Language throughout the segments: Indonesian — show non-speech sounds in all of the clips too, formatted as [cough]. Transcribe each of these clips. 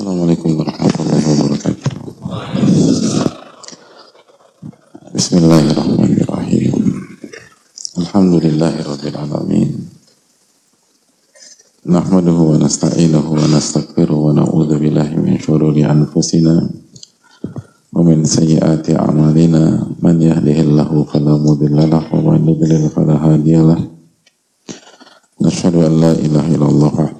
السلام عليكم ورحمة الله وبركاته. بسم الله الرحمن الرحيم. الحمد لله رب العالمين. نحمده ونستعينه ونستغفره ونعوذ بالله من شرور أنفسنا ومن سيئات أعمالنا. من يهده الله فلا مضل له ومن يضلل فلا هادي له. نشهد أن لا إله إلا الله وحده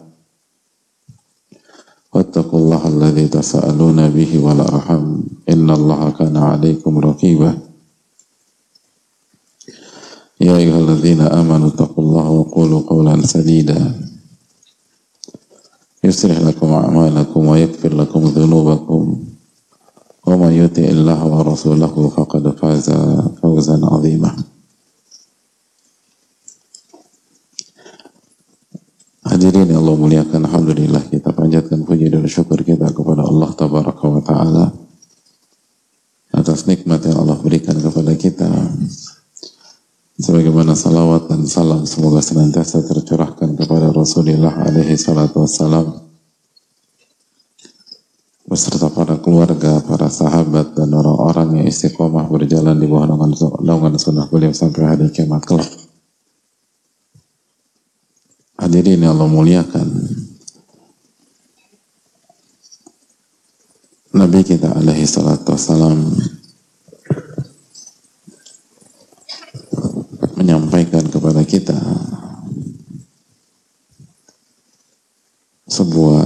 واتقوا الله الذي تساءلون به والأرحم إن الله كان عليكم رقيبا. يا أيها الذين آمنوا اتقوا الله وقولوا قولا سديدا. يصلح لكم أعمالكم ويغفر لكم ذنوبكم. ومن يطع الله ورسوله فقد فاز فوزا عظيما. Hadirin yang Allah muliakan, Alhamdulillah kita panjatkan puji dan syukur kita kepada Allah Tabaraka wa Ta'ala atas nikmat yang Allah berikan kepada kita sebagaimana salawat dan salam semoga senantiasa tercurahkan kepada Rasulullah alaihi salatu wassalam beserta para keluarga, para sahabat dan orang-orang yang istiqomah berjalan di bawah naungan sunnah beliau sampai hari kiamat kelak. Hadirin yang Allah muliakan. Nabi kita alaihi salatu wassalam menyampaikan kepada kita sebuah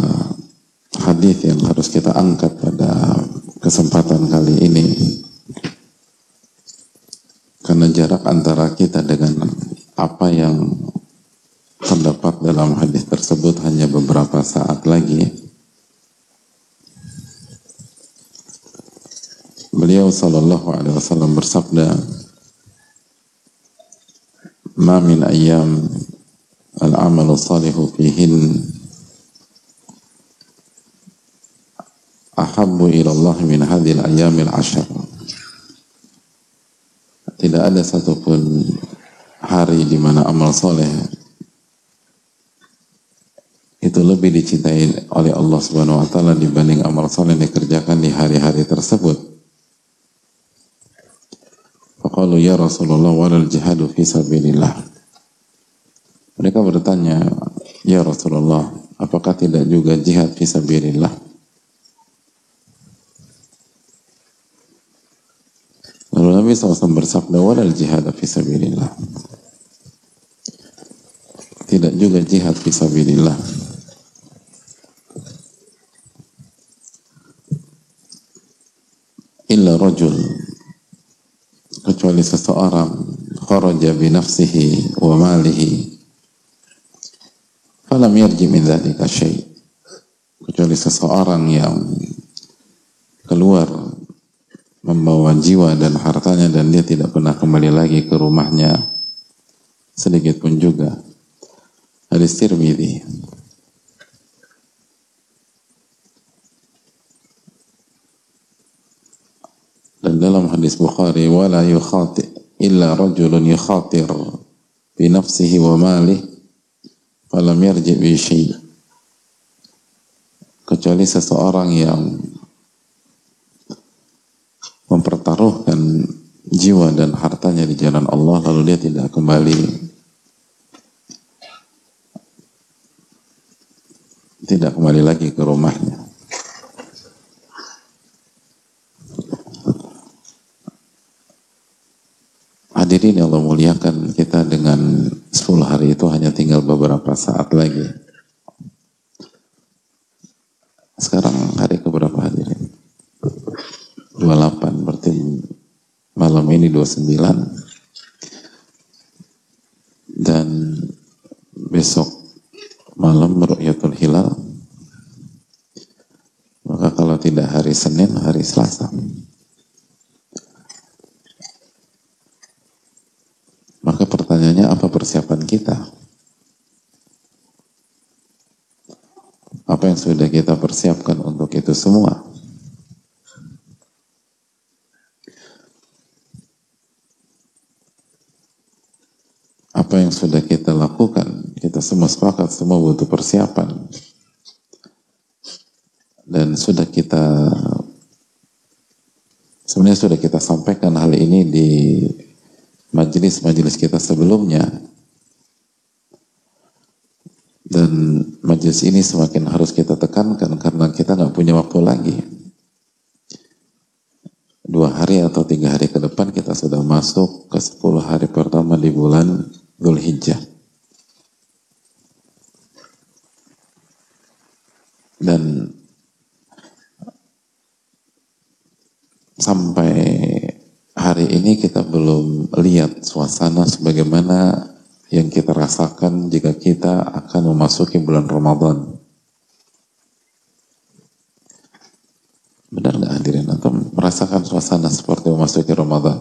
hadis yang harus kita angkat pada kesempatan kali ini. Karena jarak antara kita dengan apa yang terdapat dalam hadis tersebut hanya beberapa saat lagi. Beliau sallallahu alaihi wasallam bersabda, "Ma min ayyam al-amalu salihu fihin ahabbu ila Allah min hadhil ayyamil ashar." Tidak ada satupun hari di mana amal soleh itu lebih dicintai oleh Allah Subhanahu wa taala dibanding amal saleh yang dikerjakan di hari-hari tersebut. Faqalu ya Rasulullah walal jihadu fi sabilillah. Mereka bertanya, "Ya Rasulullah, apakah tidak juga jihad fi sabilillah?" Lalu Nabi SAW bersabda, "Walal jihad fi sabilillah." Tidak juga jihad fi sabilillah. Illa rajul kecuali seseorang kharaja bi nafsihi wa malihi falam yarji min dzalika syai. Kecuali seseorang yang keluar membawa jiwa dan hartanya dan dia tidak pernah kembali lagi ke rumahnya sedikit pun juga. Hadis Tirmidzi dan dalam hadis Bukhari wala yukhati illa rajulun yukhatir bi nafsihi wa malih falam yarji bi syai kecuali seseorang yang mempertaruhkan jiwa dan hartanya di jalan Allah lalu dia tidak kembali. Tidak kembali lagi ke rumahnya Hadirin yang Allah muliakan kita dengan 10 hari itu hanya tinggal beberapa saat lagi. Sekarang hari keberapa hadirin? 28 berarti malam ini 29 dan besok malam Ru'yatul Hilal maka kalau tidak hari Senin hari Selasa persiapan kita? Apa yang sudah kita persiapkan untuk itu semua? Apa yang sudah kita lakukan? Kita semua sepakat, semua butuh persiapan. Dan sudah kita sebenarnya sudah kita sampaikan hal ini di majelis-majelis kita sebelumnya. Dan majelis ini semakin harus kita tekankan karena kita nggak punya waktu lagi. Dua hari atau tiga hari ke depan kita sudah masuk ke sepuluh hari pertama di bulan Dhul Hijjah dan sampai hari ini kita belum lihat suasana sebagaimana yang kita rasakan jika kita akan memasuki bulan Ramadan. Benar nggak hadirin atau merasakan suasana seperti memasuki Ramadan?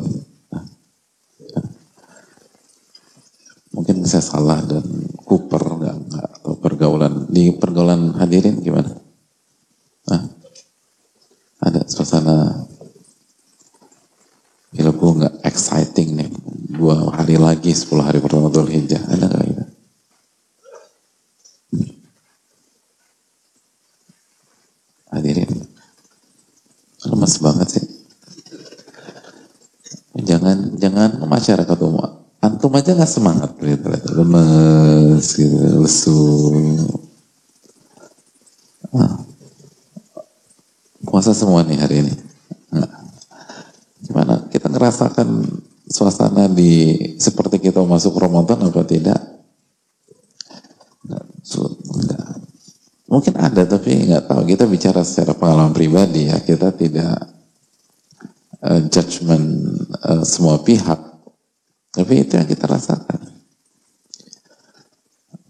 Mungkin saya salah dan kuper nggak atau pergaulan di pergaulan hadirin gimana? Nah, ada suasana gue nggak exciting nih dua hari lagi sepuluh hari pertama Dhul Hijjah. Ada nggak gitu? hadirin. Lemas banget sih. Jangan jangan masyarakat umum antum aja nggak semangat gitu. Lemes gitu lesu. Nah, puasa semua nih hari ini. Gimana? Kita ngerasakan suasana di seperti kita masuk Ramadan apa tidak? Mungkin ada tapi nggak tahu. Kita bicara secara pengalaman pribadi ya. Kita tidak uh, judgement uh, semua pihak. Tapi itu yang kita rasakan.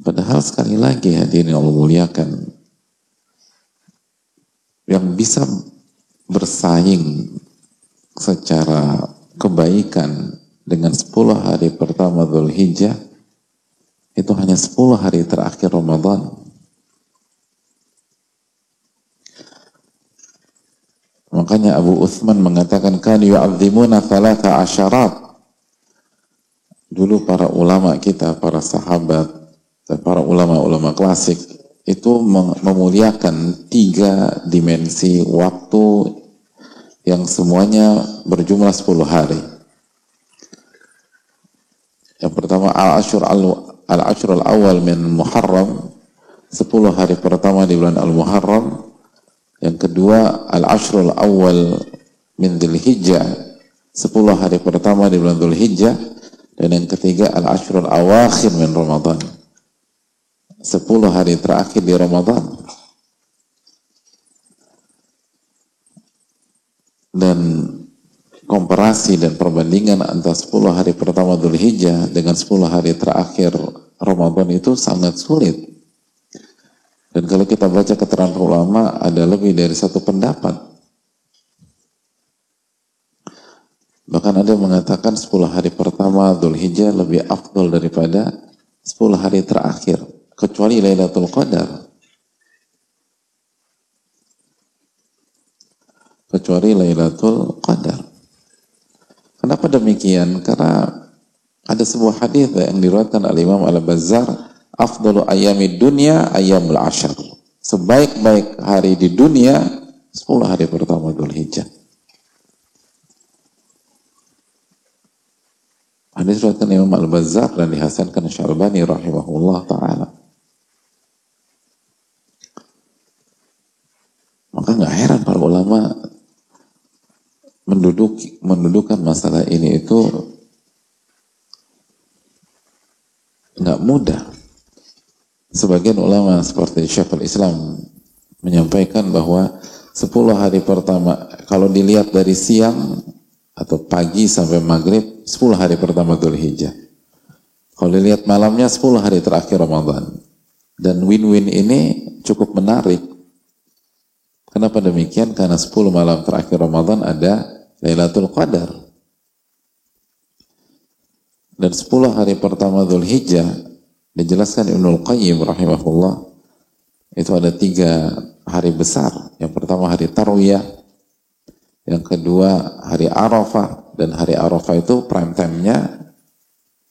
Padahal sekali lagi hadirin Allah muliakan yang bisa bersaing secara kebaikan dengan 10 hari pertama Dhul Hijjah itu hanya 10 hari terakhir Ramadan. Makanya Abu Uthman mengatakan kan yu'adzimuna thalatha asyarat. Dulu para ulama kita, para sahabat, dan para ulama-ulama klasik itu memuliakan tiga dimensi waktu yang semuanya berjumlah 10 hari. Yang pertama al-ashur al-ashur al-awal min Muharram 10 hari pertama di bulan Al-Muharram. Yang kedua al-ashur al-awal min Dzulhijjah 10 hari pertama di bulan Dzulhijjah dan yang ketiga al-ashur al-awakhir min Ramadan. 10 hari terakhir di Ramadan. Dan komparasi dan perbandingan antara 10 hari pertama Dhul Hijjah dengan 10 hari terakhir Ramadan itu sangat sulit. Dan kalau kita baca keterangan ulama ada lebih dari satu pendapat. Bahkan ada yang mengatakan 10 hari pertama Dhul Hijjah lebih afdol daripada 10 hari terakhir. Kecuali Lailatul Qadar. Kecuali Lailatul Qadar. Kenapa demikian? Karena ada sebuah hadis yang diriwayatkan oleh Imam Al-Bazzar, afdalu ayami dunia ayamul ashar. Sebaik-baik hari di dunia 10 hari pertama Dhul Hijjah. Hadis riwayatkan Imam Al-Bazzar dan dihasankan Syarbani rahimahullah taala. Maka nggak heran para ulama menduduk mendudukan masalah ini itu nggak mudah. Sebagian ulama seperti Syekhul Islam menyampaikan bahwa 10 hari pertama kalau dilihat dari siang atau pagi sampai maghrib 10 hari pertama Dhul Hijjah. Kalau dilihat malamnya 10 hari terakhir Ramadan. Dan win-win ini cukup menarik. Kenapa demikian? Karena 10 malam terakhir Ramadan ada Lailatul Qadar. Dan 10 hari pertama Dhul Hijjah dijelaskan Ibnul Qayyim rahimahullah itu ada tiga hari besar. Yang pertama hari Tarwiyah, yang kedua hari Arafah dan hari Arafah itu prime time-nya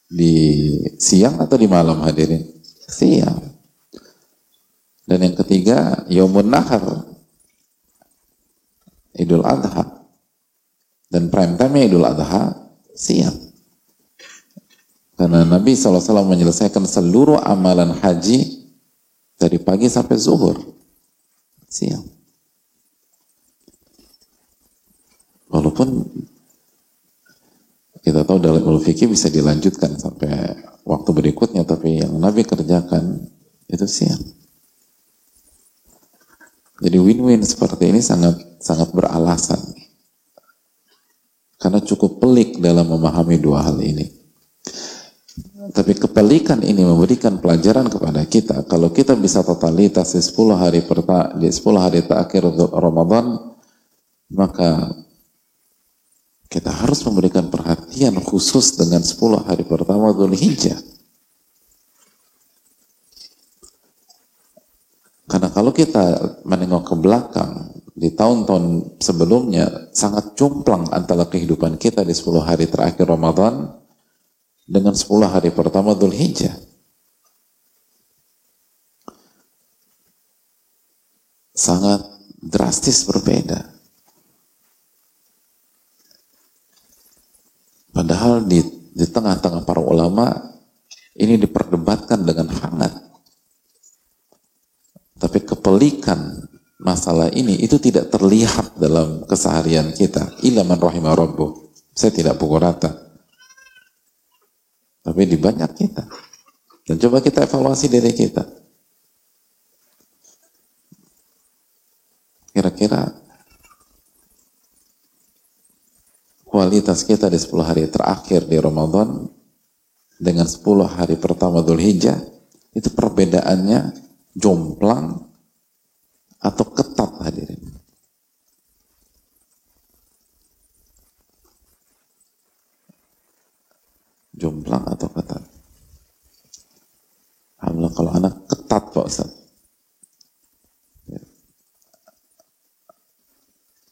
di siang atau di malam hadirin? Siang. Dan yang ketiga Yomun Nahar Idul Adha. Dan prime time Idul Adha siang. Karena Nabi SAW menyelesaikan seluruh amalan haji dari pagi sampai zuhur. Siang. Walaupun kita tahu dalam ilmu fikih bisa dilanjutkan sampai waktu berikutnya, tapi yang Nabi kerjakan itu siang. Jadi win-win seperti ini sangat sangat beralasan. Karena cukup pelik dalam memahami dua hal ini. Tapi kepelikan ini memberikan pelajaran kepada kita. Kalau kita bisa totalitas di 10 hari perta, di 10 hari terakhir Ramadan, maka kita harus memberikan perhatian khusus dengan 10 hari pertama Dhul Hijjah. Karena kalau kita menengok ke belakang, di tahun-tahun sebelumnya sangat cumplang antara kehidupan kita di 10 hari terakhir Ramadan dengan 10 hari pertama Dhul Hijjah. Sangat drastis berbeda. Padahal di, di tengah-tengah para ulama ini diperdebatkan dengan hangat. Tapi kepelikan masalah ini itu tidak terlihat dalam keseharian kita. Ilaman rahimah rabbuh. Saya tidak pukul rata. Tapi di banyak kita. Dan coba kita evaluasi diri kita. Kira-kira kualitas kita di 10 hari terakhir di Ramadan dengan 10 hari pertama Dhul Hijjah itu perbedaannya jomplang atau ketat hadirin. jomplang atau ketat? Alhamdulillah kalau anak ketat Pak Ustaz. Ya.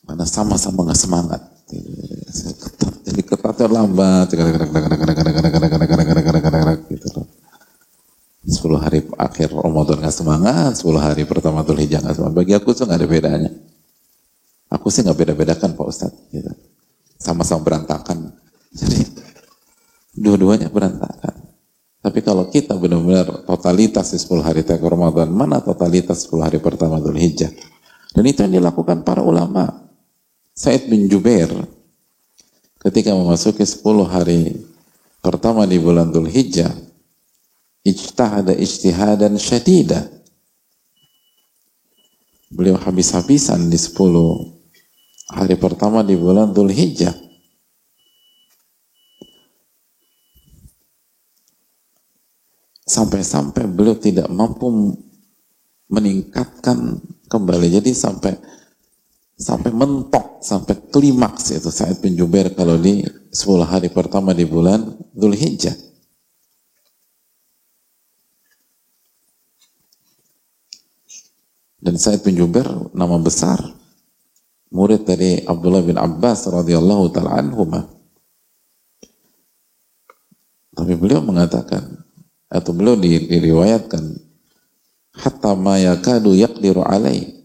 Karena sama-sama nggak semangat. Ketat. Jadi ketatnya lambat. Gitu. 10 hari akhir Ramadan nggak semangat, 10 hari pertama Dhul Hijjah nggak semangat. Bagi aku tuh nggak ada bedanya. Aku sih nggak beda-bedakan Pak Ustadz. Gitu. Sama-sama berantakan. [laughs] Jadi Dua-duanya berantakan. Tapi kalau kita benar-benar totalitas di 10 hari terakhir Ramadan, mana totalitas 10 hari pertama Dhul Hijjah? Dan itu yang dilakukan para ulama. Said bin Jubair ketika memasuki 10 hari pertama di bulan Dhul Hijjah, ijtahada ijtihadan syadida. Beliau habis-habisan di 10 hari pertama di bulan Dhul Hijjah sampai-sampai beliau tidak mampu meningkatkan kembali. Jadi sampai sampai mentok, sampai klimaks itu saat bin Jubair kalau di 10 hari pertama di bulan Dhul Hijjah. Dan Said bin Jubair nama besar murid dari Abdullah bin Abbas radhiyallahu taala anhuma. Tapi beliau mengatakan atau beliau diriwayatkan hatta ma yakadu yaqdiru alai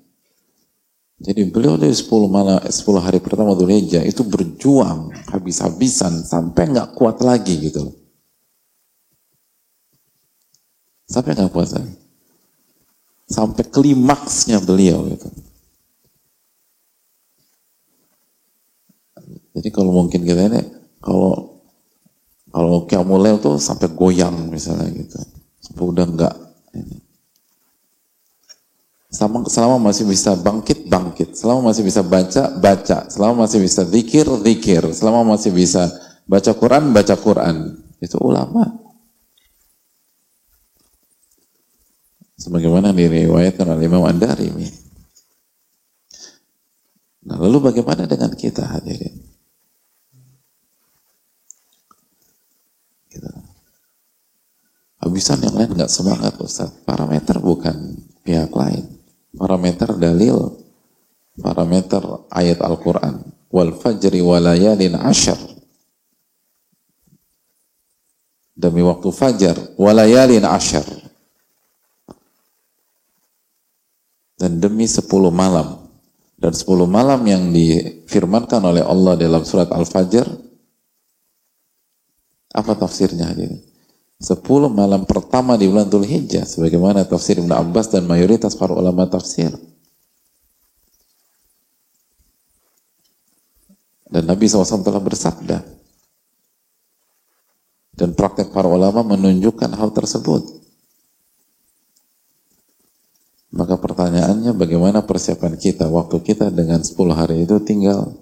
jadi beliau dari 10 malam 10 hari pertama Dzulhijjah itu berjuang habis-habisan sampai nggak kuat lagi gitu Sampai nggak kuat lagi. Sampai klimaksnya beliau gitu. Jadi kalau mungkin kita ini kalau kalau Qiyamul tuh sampai goyang misalnya gitu. Sampai udah enggak. Selama, selama masih bisa bangkit, bangkit. Selama masih bisa baca, baca. Selama masih bisa zikir, zikir. Selama masih bisa baca Quran, baca Quran. Itu ulama. Sebagaimana diriwayatkan oleh Imam An-Darimi. Nah, lalu bagaimana dengan kita hadirin? Gitu. bisa yang lain nggak semangat Ustaz. Parameter bukan pihak lain. Parameter dalil, parameter ayat Al-Quran. Wal fajri walayalin ashar. Demi waktu fajar, walayalin ashar. Dan demi sepuluh malam. Dan sepuluh malam yang difirmankan oleh Allah dalam surat Al-Fajr, apa tafsirnya hadirin? Sepuluh malam pertama di bulan Dhul Hijjah sebagaimana tafsir Ibn Abbas dan mayoritas para ulama tafsir. Dan Nabi SAW telah bersabda dan praktek para ulama menunjukkan hal tersebut. Maka pertanyaannya bagaimana persiapan kita waktu kita dengan 10 hari itu tinggal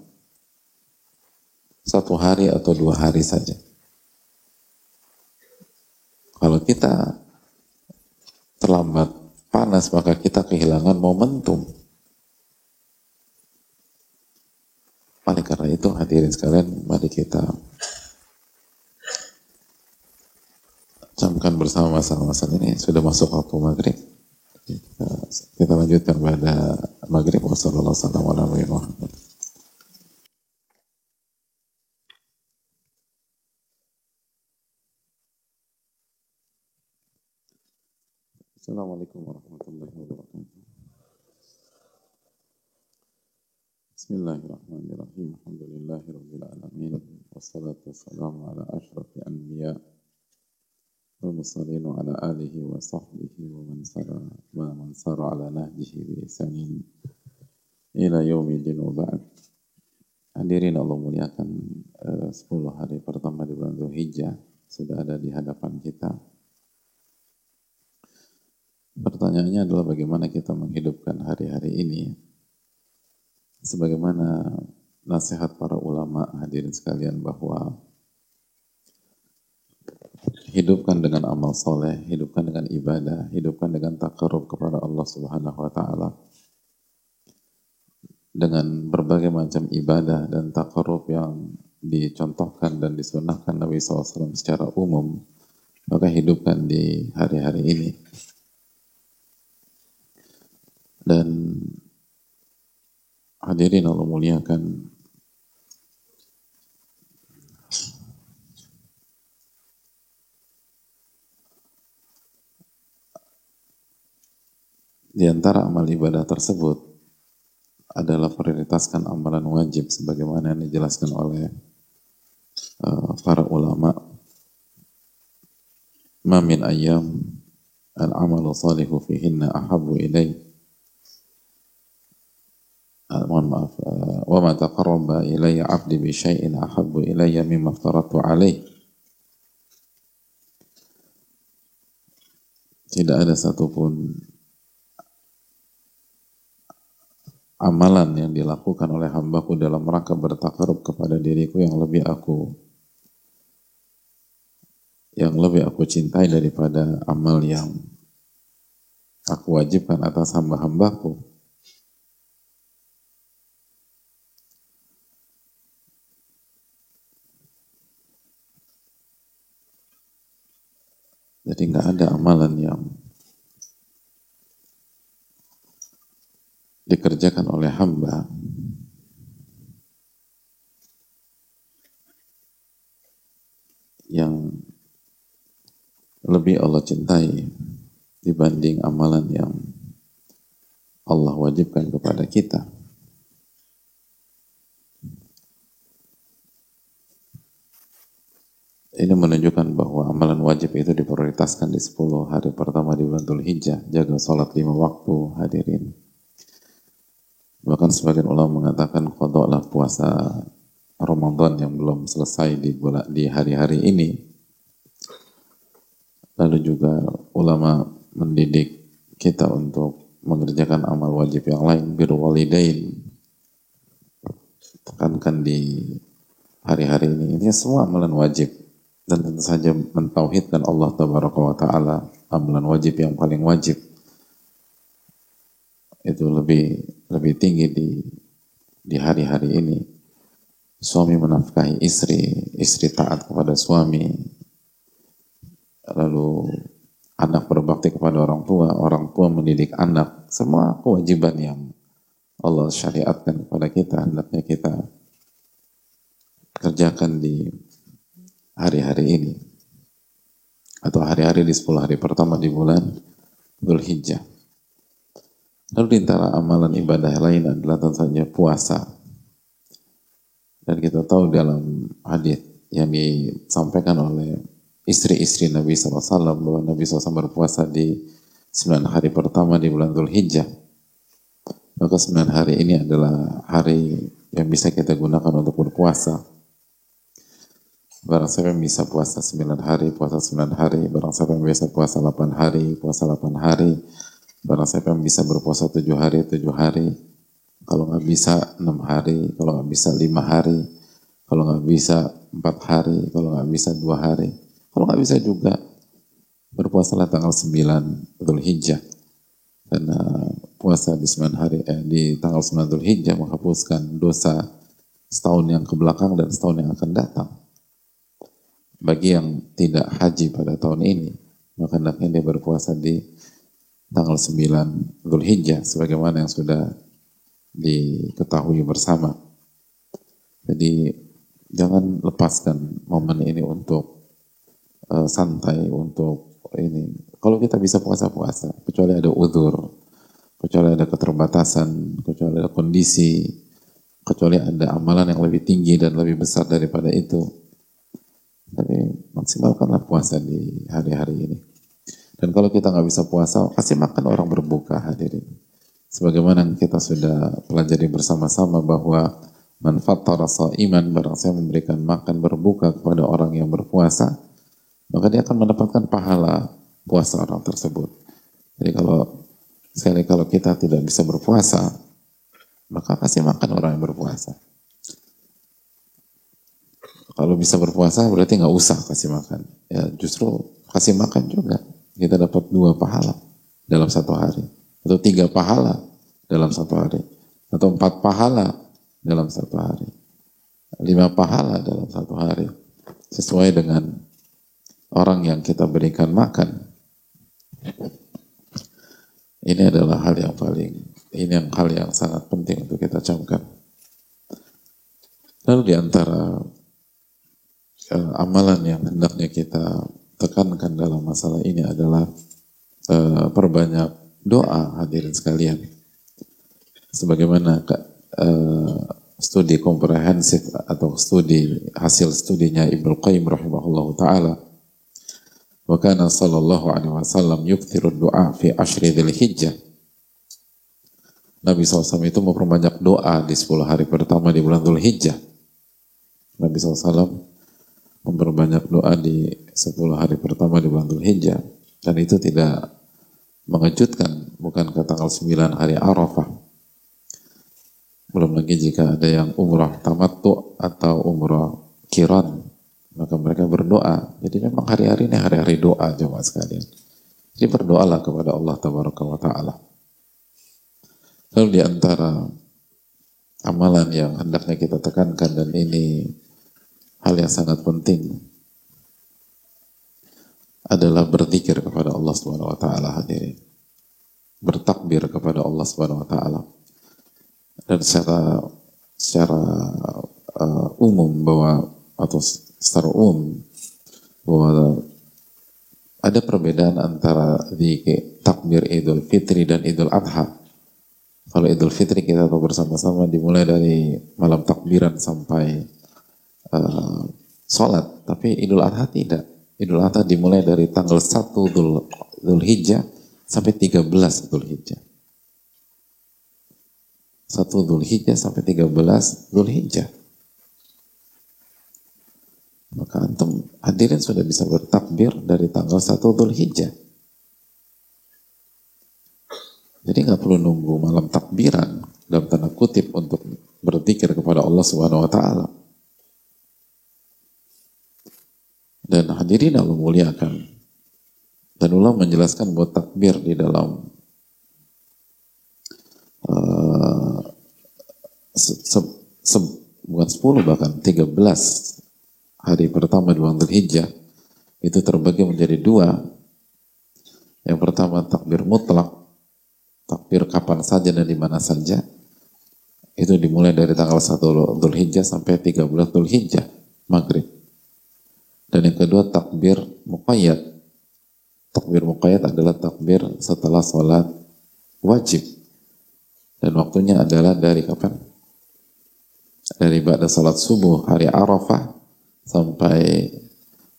satu hari atau dua hari saja. Kalau kita terlambat panas, maka kita kehilangan momentum. Oleh karena itu, hadirin sekalian, mari kita camkan bersama masalah-masalah ini. Sudah masuk waktu maghrib. kita lanjutkan pada maghrib. Wassalamualaikum warahmatullahi wabarakatuh. السلام عليكم ورحمة الله وبركاته بسم الله الرحمن الرحيم الحمد لله رب العالمين والصلاة والسلام على أشرف الأنبياء sahbihi wa man sara wa man sara ala nahjihi bi ihsanin ila yaumil wa ba'd. Hadirin Allah muliakan eh, 10 hari pertama di bulan Zulhijjah sudah ada di hadapan kita. Pertanyaannya adalah bagaimana kita menghidupkan hari-hari ini sebagaimana nasihat para ulama hadirin sekalian bahwa hidupkan dengan amal soleh, hidupkan dengan ibadah, hidupkan dengan takarub kepada Allah Subhanahu wa taala. Dengan berbagai macam ibadah dan takarub yang dicontohkan dan disunahkan Nabi SAW secara umum, maka hidupkan di hari-hari ini dan hadirin Allah muliakan di antara amal ibadah tersebut adalah prioritaskan amalan wajib sebagaimana yang dijelaskan oleh uh, para ulama. Ma min ayyam al-amalu salihu fihinna ahabu ilaih Ah, mohon maaf uh, wa ma taqarraba ilayya 'abdi bi syai'in ahabbu ilayya mimma aftaratu alaih tidak ada satupun amalan yang dilakukan oleh hambaku dalam rangka bertakarub kepada diriku yang lebih aku yang lebih aku cintai daripada amal yang aku wajibkan atas hamba-hambaku. Jadi nggak ada amalan yang dikerjakan oleh hamba yang lebih Allah cintai dibanding amalan yang Allah wajibkan kepada kita. Ini menunjukkan bahwa amalan wajib itu diprioritaskan di 10 hari pertama di bulan Dhul Hijjah. Jaga sholat lima waktu hadirin. Bahkan sebagian ulama mengatakan kodoklah puasa Ramadan yang belum selesai di di hari-hari ini. Lalu juga ulama mendidik kita untuk mengerjakan amal wajib yang lain, biru walidain. Tekankan di hari-hari ini. Ini semua amalan wajib dan tentu saja mentauhidkan Allah tabaraka wa taala amalan wajib yang paling wajib itu lebih lebih tinggi di di hari-hari ini. Suami menafkahi istri istri taat kepada suami. Lalu anak berbakti kepada orang tua, orang tua mendidik anak, semua kewajiban yang Allah syariatkan kepada kita, hendaknya kita kerjakan di hari-hari ini. Atau hari-hari di 10 hari pertama di bulan Dhul Hijjah. Lalu di antara amalan ibadah lain adalah tentu saja puasa. Dan kita tahu dalam hadis yang disampaikan oleh istri-istri Nabi SAW bahwa Nabi SAW berpuasa di 9 hari pertama di bulan Dhul Hijjah. Maka 9 hari ini adalah hari yang bisa kita gunakan untuk berpuasa Barang siapa yang bisa puasa 9 hari, puasa 9 hari. Barang siapa yang bisa puasa 8 hari, puasa 8 hari. Barang siapa yang bisa berpuasa 7 hari, 7 hari. Kalau nggak bisa 6 hari, kalau nggak bisa 5 hari, kalau nggak bisa 4 hari, kalau nggak bisa 2 hari. Kalau nggak bisa juga berpuasalah tanggal 9 Dhul Hijjah. Karena puasa di 9 hari, eh, di tanggal 9 Dhul Hijjah menghapuskan dosa setahun yang ke belakang dan setahun yang akan datang bagi yang tidak haji pada tahun ini, maka hendaknya dia berpuasa di tanggal 9 Dhul Hijjah, sebagaimana yang sudah diketahui bersama. Jadi jangan lepaskan momen ini untuk uh, santai, untuk ini. Kalau kita bisa puasa-puasa, kecuali ada udur, kecuali ada keterbatasan, kecuali ada kondisi, kecuali ada amalan yang lebih tinggi dan lebih besar daripada itu, tapi maksimalkanlah puasa di hari-hari ini. Dan kalau kita nggak bisa puasa, kasih makan orang berbuka hadirin. Sebagaimana kita sudah pelajari bersama-sama bahwa manfaat rasa iman barang saya memberikan makan berbuka kepada orang yang berpuasa, maka dia akan mendapatkan pahala puasa orang tersebut. Jadi kalau sekali kalau kita tidak bisa berpuasa, maka kasih makan orang yang berpuasa. Kalau bisa berpuasa berarti nggak usah kasih makan. Ya justru kasih makan juga. Kita dapat dua pahala dalam satu hari. Atau tiga pahala dalam satu hari. Atau empat pahala dalam satu hari. Lima pahala dalam satu hari. Sesuai dengan orang yang kita berikan makan. Ini adalah hal yang paling, ini yang hal yang sangat penting untuk kita camkan. Lalu di antara uh, amalan yang hendaknya kita tekankan dalam masalah ini adalah uh, perbanyak doa hadirin sekalian. Sebagaimana uh, studi komprehensif atau studi hasil studinya Ibnu Qayyim rahimahullah taala wa kana sallallahu alaihi wasallam yukthiru doa fi ashri dzil hijjah Nabi SAW itu memperbanyak doa di 10 hari pertama di bulan Dhul Hijjah. Nabi SAW memperbanyak doa di 10 hari pertama di bulan Hijjah dan itu tidak mengejutkan bukan ke tanggal 9 hari Arafah. Belum lagi jika ada yang umrah tamattu atau umrah kiran maka mereka berdoa. Jadi memang hari-hari ini hari-hari doa jemaah sekalian. Jadi berdoalah kepada Allah tabaraka wa taala. Lalu di antara amalan yang hendaknya kita tekankan dan ini hal yang sangat penting adalah berzikir kepada Allah Subhanahu wa taala hadirin. Bertakbir kepada Allah Subhanahu wa taala. Dan secara secara uh, umum bahwa atau secara umum bahwa ada perbedaan antara zikir takbir Idul Fitri dan Idul Adha. Kalau Idul Fitri kita tahu bersama-sama dimulai dari malam takbiran sampai uh, sholat, tapi Idul Adha tidak. Idul Adha dimulai dari tanggal 1 Dhul, Dhul Hijjah sampai 13 Dhul Hijjah. 1 Dhul Hijjah sampai 13 Dhul Hijjah. Maka antum hadirin sudah bisa bertakbir dari tanggal 1 Dhul Hijjah. Jadi nggak perlu nunggu malam takbiran dalam tanda kutip untuk berzikir kepada Allah Subhanahu wa taala. Dan hadirin Allah muliakan. Dan Allah menjelaskan buat takbir di dalam uh, se, se, se, bukan 10 bahkan 13 hari pertama di bulan Hijjah itu terbagi menjadi dua Yang pertama takbir mutlak, takbir kapan saja dan di mana saja. Itu dimulai dari tanggal 1 Dhul Hijjah sampai 13 Dhul Hijjah, maghrib. Dan yang kedua takbir muqayyad. Takbir muqayyad adalah takbir setelah sholat wajib. Dan waktunya adalah dari kapan? Dari ba'da sholat subuh hari Arafah sampai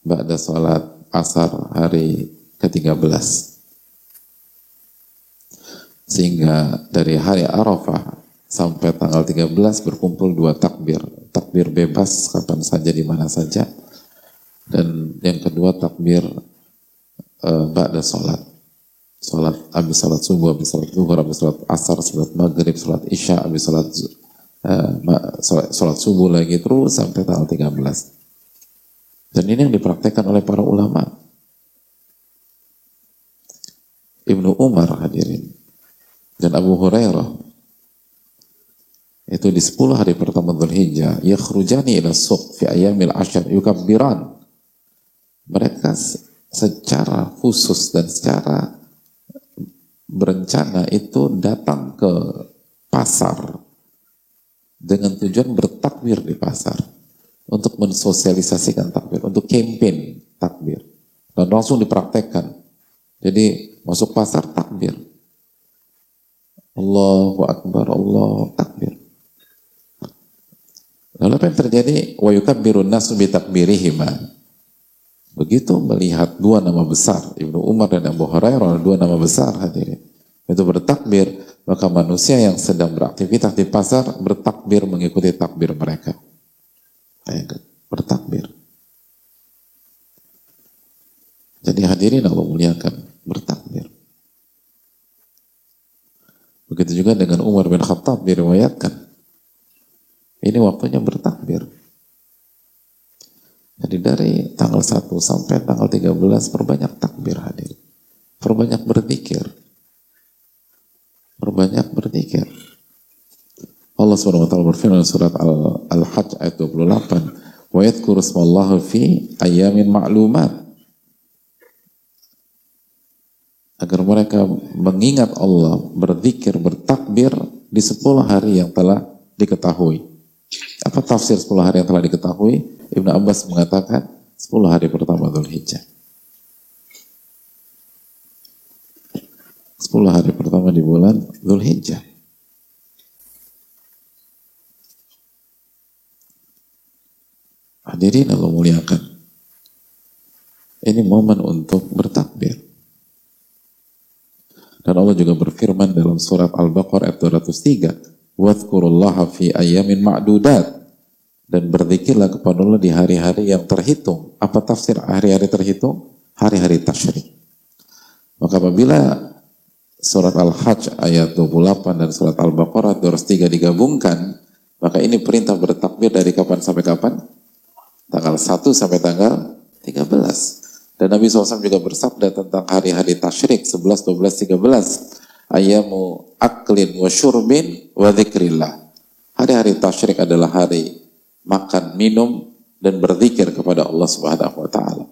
ba'da sholat asar hari ke-13. Sehingga dari hari Arafah sampai tanggal 13 berkumpul dua takbir. Takbir bebas kapan saja di mana saja. Dan yang kedua takbir uh, ba'da salat. Salat habis salat subuh, habis salat zuhur, habis salat asar, salat maghrib, salat isya, habis salat uh, salat, salat subuh lagi terus sampai tanggal 13. Dan ini yang dipraktekkan oleh para ulama. Ibnu Umar hadirin dan Abu Hurairah itu di 10 hari pertama Dhul Hijjah yakhrujani ila suq fi ayamil ashar yukabbiran mereka secara khusus dan secara berencana itu datang ke pasar dengan tujuan bertakbir di pasar untuk mensosialisasikan takbir, untuk campaign takbir dan langsung dipraktekkan. Jadi masuk pasar takbir, Allahu Akbar, Allah takbir. Lalu apa yang terjadi? Wa yukabbirun nasu bitakbirihima. Begitu melihat dua nama besar, Ibnu Umar dan Abu Hurairah, dua nama besar hadirin. Itu bertakbir, maka manusia yang sedang beraktivitas di pasar bertakbir mengikuti takbir mereka. Bertakbir. Jadi hadirin Allah muliakan, bertakbir. Begitu juga dengan Umar bin Khattab diriwayatkan. Ini waktunya bertakbir. Jadi dari tanggal 1 sampai tanggal 13 perbanyak takbir hadir. Perbanyak berzikir. Perbanyak berzikir. Allah SWT berfirman surat Al-Hajj ayat 28. Wa yadhkuru fi ayamin ma'lumat. agar mereka mengingat Allah, berzikir, bertakbir di 10 hari yang telah diketahui. Apa tafsir 10 hari yang telah diketahui? Ibnu Abbas mengatakan 10 hari pertama Dhul Hijjah. 10 hari pertama di bulan Dhul Hijjah. Hadirin Allah muliakan. Ini momen untuk bertakbir. Dan Allah juga berfirman dalam surat Al-Baqarah ayat 203, "Wadhkurullaha fi ayyamin ma'dudat." Dan berzikirlah kepada Allah di hari-hari yang terhitung. Apa tafsir hari-hari terhitung? Hari-hari tasyrik. Maka apabila surat Al-Hajj ayat 28 dan surat Al-Baqarah 203 digabungkan, maka ini perintah bertakbir dari kapan sampai kapan? Tanggal 1 sampai tanggal 13. Dan Nabi SAW juga bersabda tentang hari-hari tasyrik 11, 12, 13. Ayamu aklin wa syurbin wa. Hari-hari tasyrik adalah hari makan, minum, dan berzikir kepada Allah Subhanahu wa taala.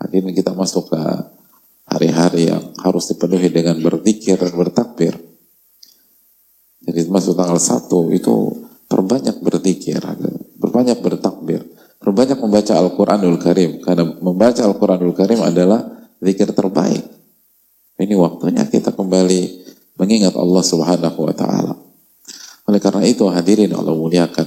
Akhirnya kita masuk ke hari-hari yang harus dipenuhi dengan berzikir dan bertakbir. Jadi masuk tanggal 1 itu perbanyak berzikir, berbanyak bertakbir. Perbanyak membaca Al-Quranul Karim. Karena membaca Al-Quranul Karim adalah zikir terbaik. Ini waktunya kita kembali mengingat Allah Subhanahu wa taala. Oleh karena itu hadirin Allah muliakan.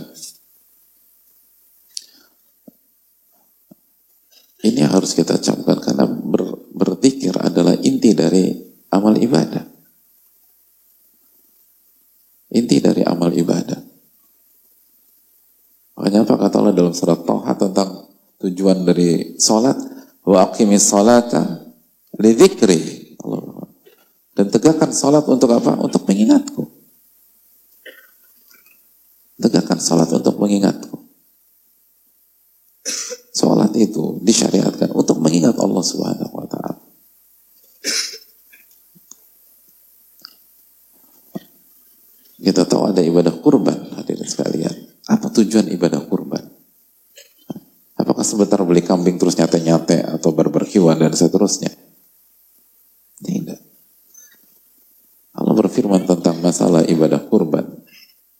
Ini harus kita camkan karena ber, berzikir adalah inti dari amal ibadah. Inti dari amal ibadah. Makanya apa kata Allah dalam surat Toha tentang tujuan dari sholat? Wa aqimis sholata li. Dan tegakkan sholat untuk apa? Untuk mengingatku. Tegakkan sholat untuk mengingatku. Sholat itu disyariatkan untuk mengingat Allah Subhanahu wa taala. Kita tahu ada ibadah kurban hadirin sekalian. Apa tujuan ibadah kurban? Apakah sebentar beli kambing terus nyate-nyate atau barbekyuan dan seterusnya? berfirman tentang masalah ibadah kurban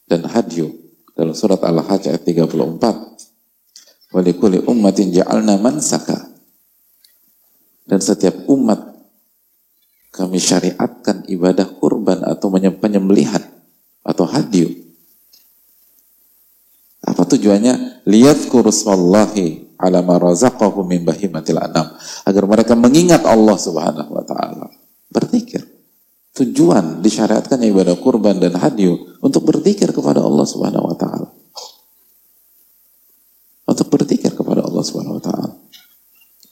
dan hadyu dalam surat Al-Hajj ayat 34. Walikuli ummatin ja'alna mansaka. Dan setiap umat kami syariatkan ibadah kurban atau penyembelihan atau hadyu. Apa tujuannya? Lihat kuruswallahi ala ma razaqahu min bahimatil anam. Agar mereka mengingat Allah subhanahu wa ta'ala. Berzikir tujuan disyariatkan ibadah kurban dan hadyu untuk berzikir kepada Allah Subhanahu wa taala. Untuk berzikir kepada Allah Subhanahu wa taala.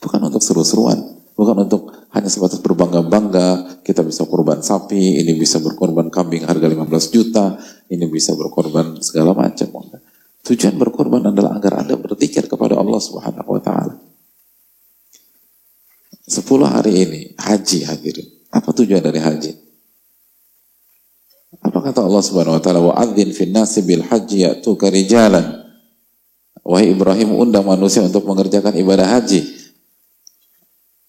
Bukan untuk seru-seruan, bukan untuk hanya sebatas berbangga-bangga, kita bisa kurban sapi, ini bisa berkorban kambing harga 15 juta, ini bisa berkorban segala macam. Tujuan berkorban adalah agar Anda berzikir kepada Allah Subhanahu wa taala. Sepuluh hari ini haji hadirin. Apa tujuan dari haji? Apa kata Allah Subhanahu wa taala? Wa'adzin fin nasi bil haji ya'tuka rijalan. Wahai Ibrahim undang manusia untuk mengerjakan ibadah haji.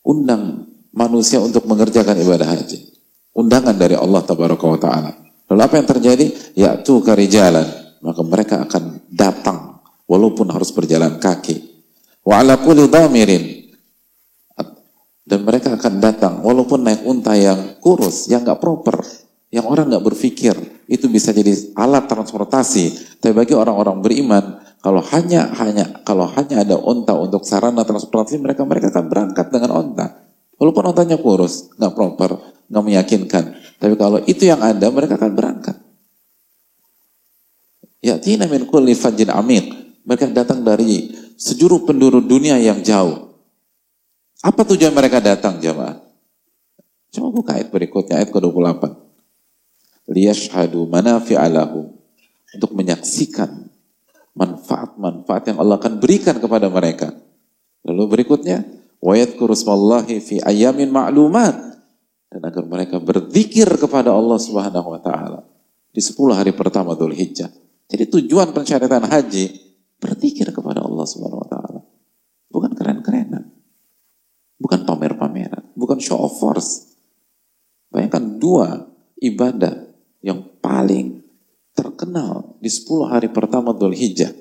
Undang manusia untuk mengerjakan ibadah haji. Undangan dari Allah tabaraka wa taala. Lalu apa yang terjadi? Ya'tuka rijalan. Maka mereka akan datang walaupun harus berjalan kaki. Wa ala kulli dhamirin dan mereka akan datang walaupun naik unta yang kurus, yang nggak proper yang orang nggak berpikir itu bisa jadi alat transportasi. Tapi bagi orang-orang beriman, kalau hanya hanya kalau hanya ada onta untuk sarana transportasi mereka mereka akan berangkat dengan onta. Walaupun ontanya kurus, nggak proper, nggak meyakinkan. Tapi kalau itu yang ada, mereka akan berangkat. Ya tina min kulli fajin amik. Mereka datang dari sejuru penduduk dunia yang jauh. Apa tujuan mereka datang jemaah? Coba buka ayat berikutnya, ayat ke-28 liyashhadu manafi'alahu untuk menyaksikan manfaat-manfaat yang Allah akan berikan kepada mereka. Lalu berikutnya, wa yadhkurusmallahi fi ayamin ma'lumat dan agar mereka berzikir kepada Allah Subhanahu wa taala di 10 hari pertama Dhul Hijjah. Jadi tujuan pensyaratan haji berzikir kepada Allah Subhanahu wa taala. Bukan keren-kerenan. Bukan pamer-pameran, bukan show of force. Bayangkan dua ibadah yang paling terkenal di 10 hari pertama Dhul Hijjah.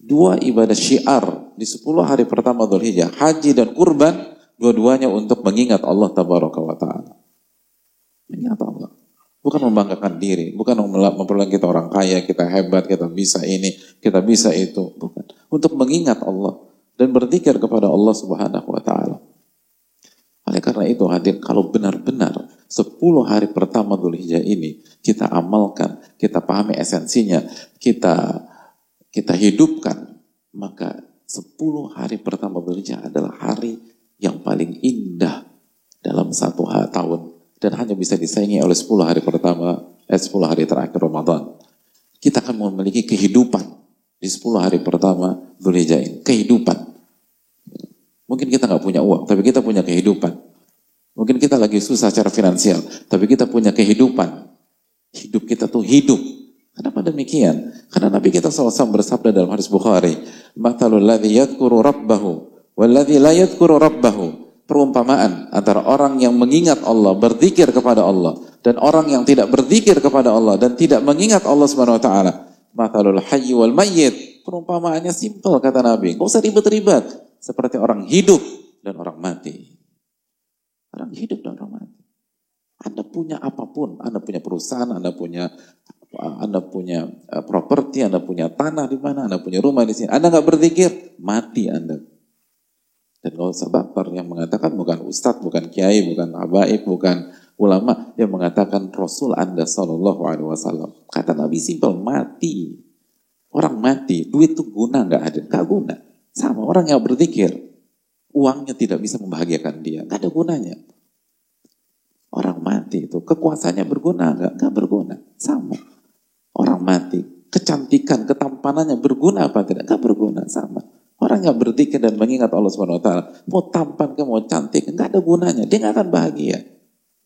Dua ibadah syiar di 10 hari pertama Dhul Hijjah, haji dan kurban, dua-duanya untuk mengingat Allah Tabaraka wa Ta'ala. Mengingat Allah. Bukan membanggakan diri, bukan memperlakukan kita orang kaya, kita hebat, kita bisa ini, kita bisa itu. Bukan. Untuk mengingat Allah dan berzikir kepada Allah Subhanahu wa Ta'ala. Oleh karena itu hadir, kalau benar-benar 10 hari pertama Dhul Hijjah ini kita amalkan, kita pahami esensinya, kita kita hidupkan, maka 10 hari pertama Dzulhijjah adalah hari yang paling indah dalam satu tahun dan hanya bisa disaingi oleh 10 hari pertama, eh 10 hari terakhir Ramadan. Kita akan memiliki kehidupan di 10 hari pertama Dzulhijjah ini, kehidupan. Mungkin kita nggak punya uang, tapi kita punya kehidupan. Mungkin kita lagi susah secara finansial, tapi kita punya kehidupan. Hidup kita tuh hidup. Kenapa demikian? Karena Nabi kita SAW bersabda dalam hadis Bukhari, "Matalul ladzi yadhkuru rabbahu wal ladzi la yadhkuru rabbahu." Perumpamaan antara orang yang mengingat Allah, berzikir kepada Allah dan orang yang tidak berzikir kepada Allah dan tidak mengingat Allah Subhanahu wa taala. Matalul hayy wal mayyit. Perumpamaannya simpel kata Nabi. Enggak usah ribet-ribet. Seperti orang hidup dan orang mati. Orang hidup dan orang mati. Anda punya apa pun, Anda punya perusahaan, Anda punya anda punya uh, properti, Anda punya tanah di mana, Anda punya rumah di sini. Anda nggak berzikir, mati Anda. Dan kalau usah yang mengatakan bukan ustadz, bukan kiai, bukan habaib, bukan ulama yang mengatakan Rasul Anda Shallallahu Alaihi Wasallam. Kata Nabi simpel mati. Orang mati, duit itu guna nggak ada, nggak guna. Sama orang yang berzikir, uangnya tidak bisa membahagiakan dia, nggak ada gunanya. Orang mati itu kekuasaannya berguna nggak? Nggak berguna. Sama. Orang mati, kecantikan, ketampanannya berguna apa tidak? Nggak berguna. Sama. Orang yang berzikir dan mengingat Allah Subhanahu Wa Taala, mau tampan ke mau cantik, nggak ada gunanya. Dia nggak akan bahagia.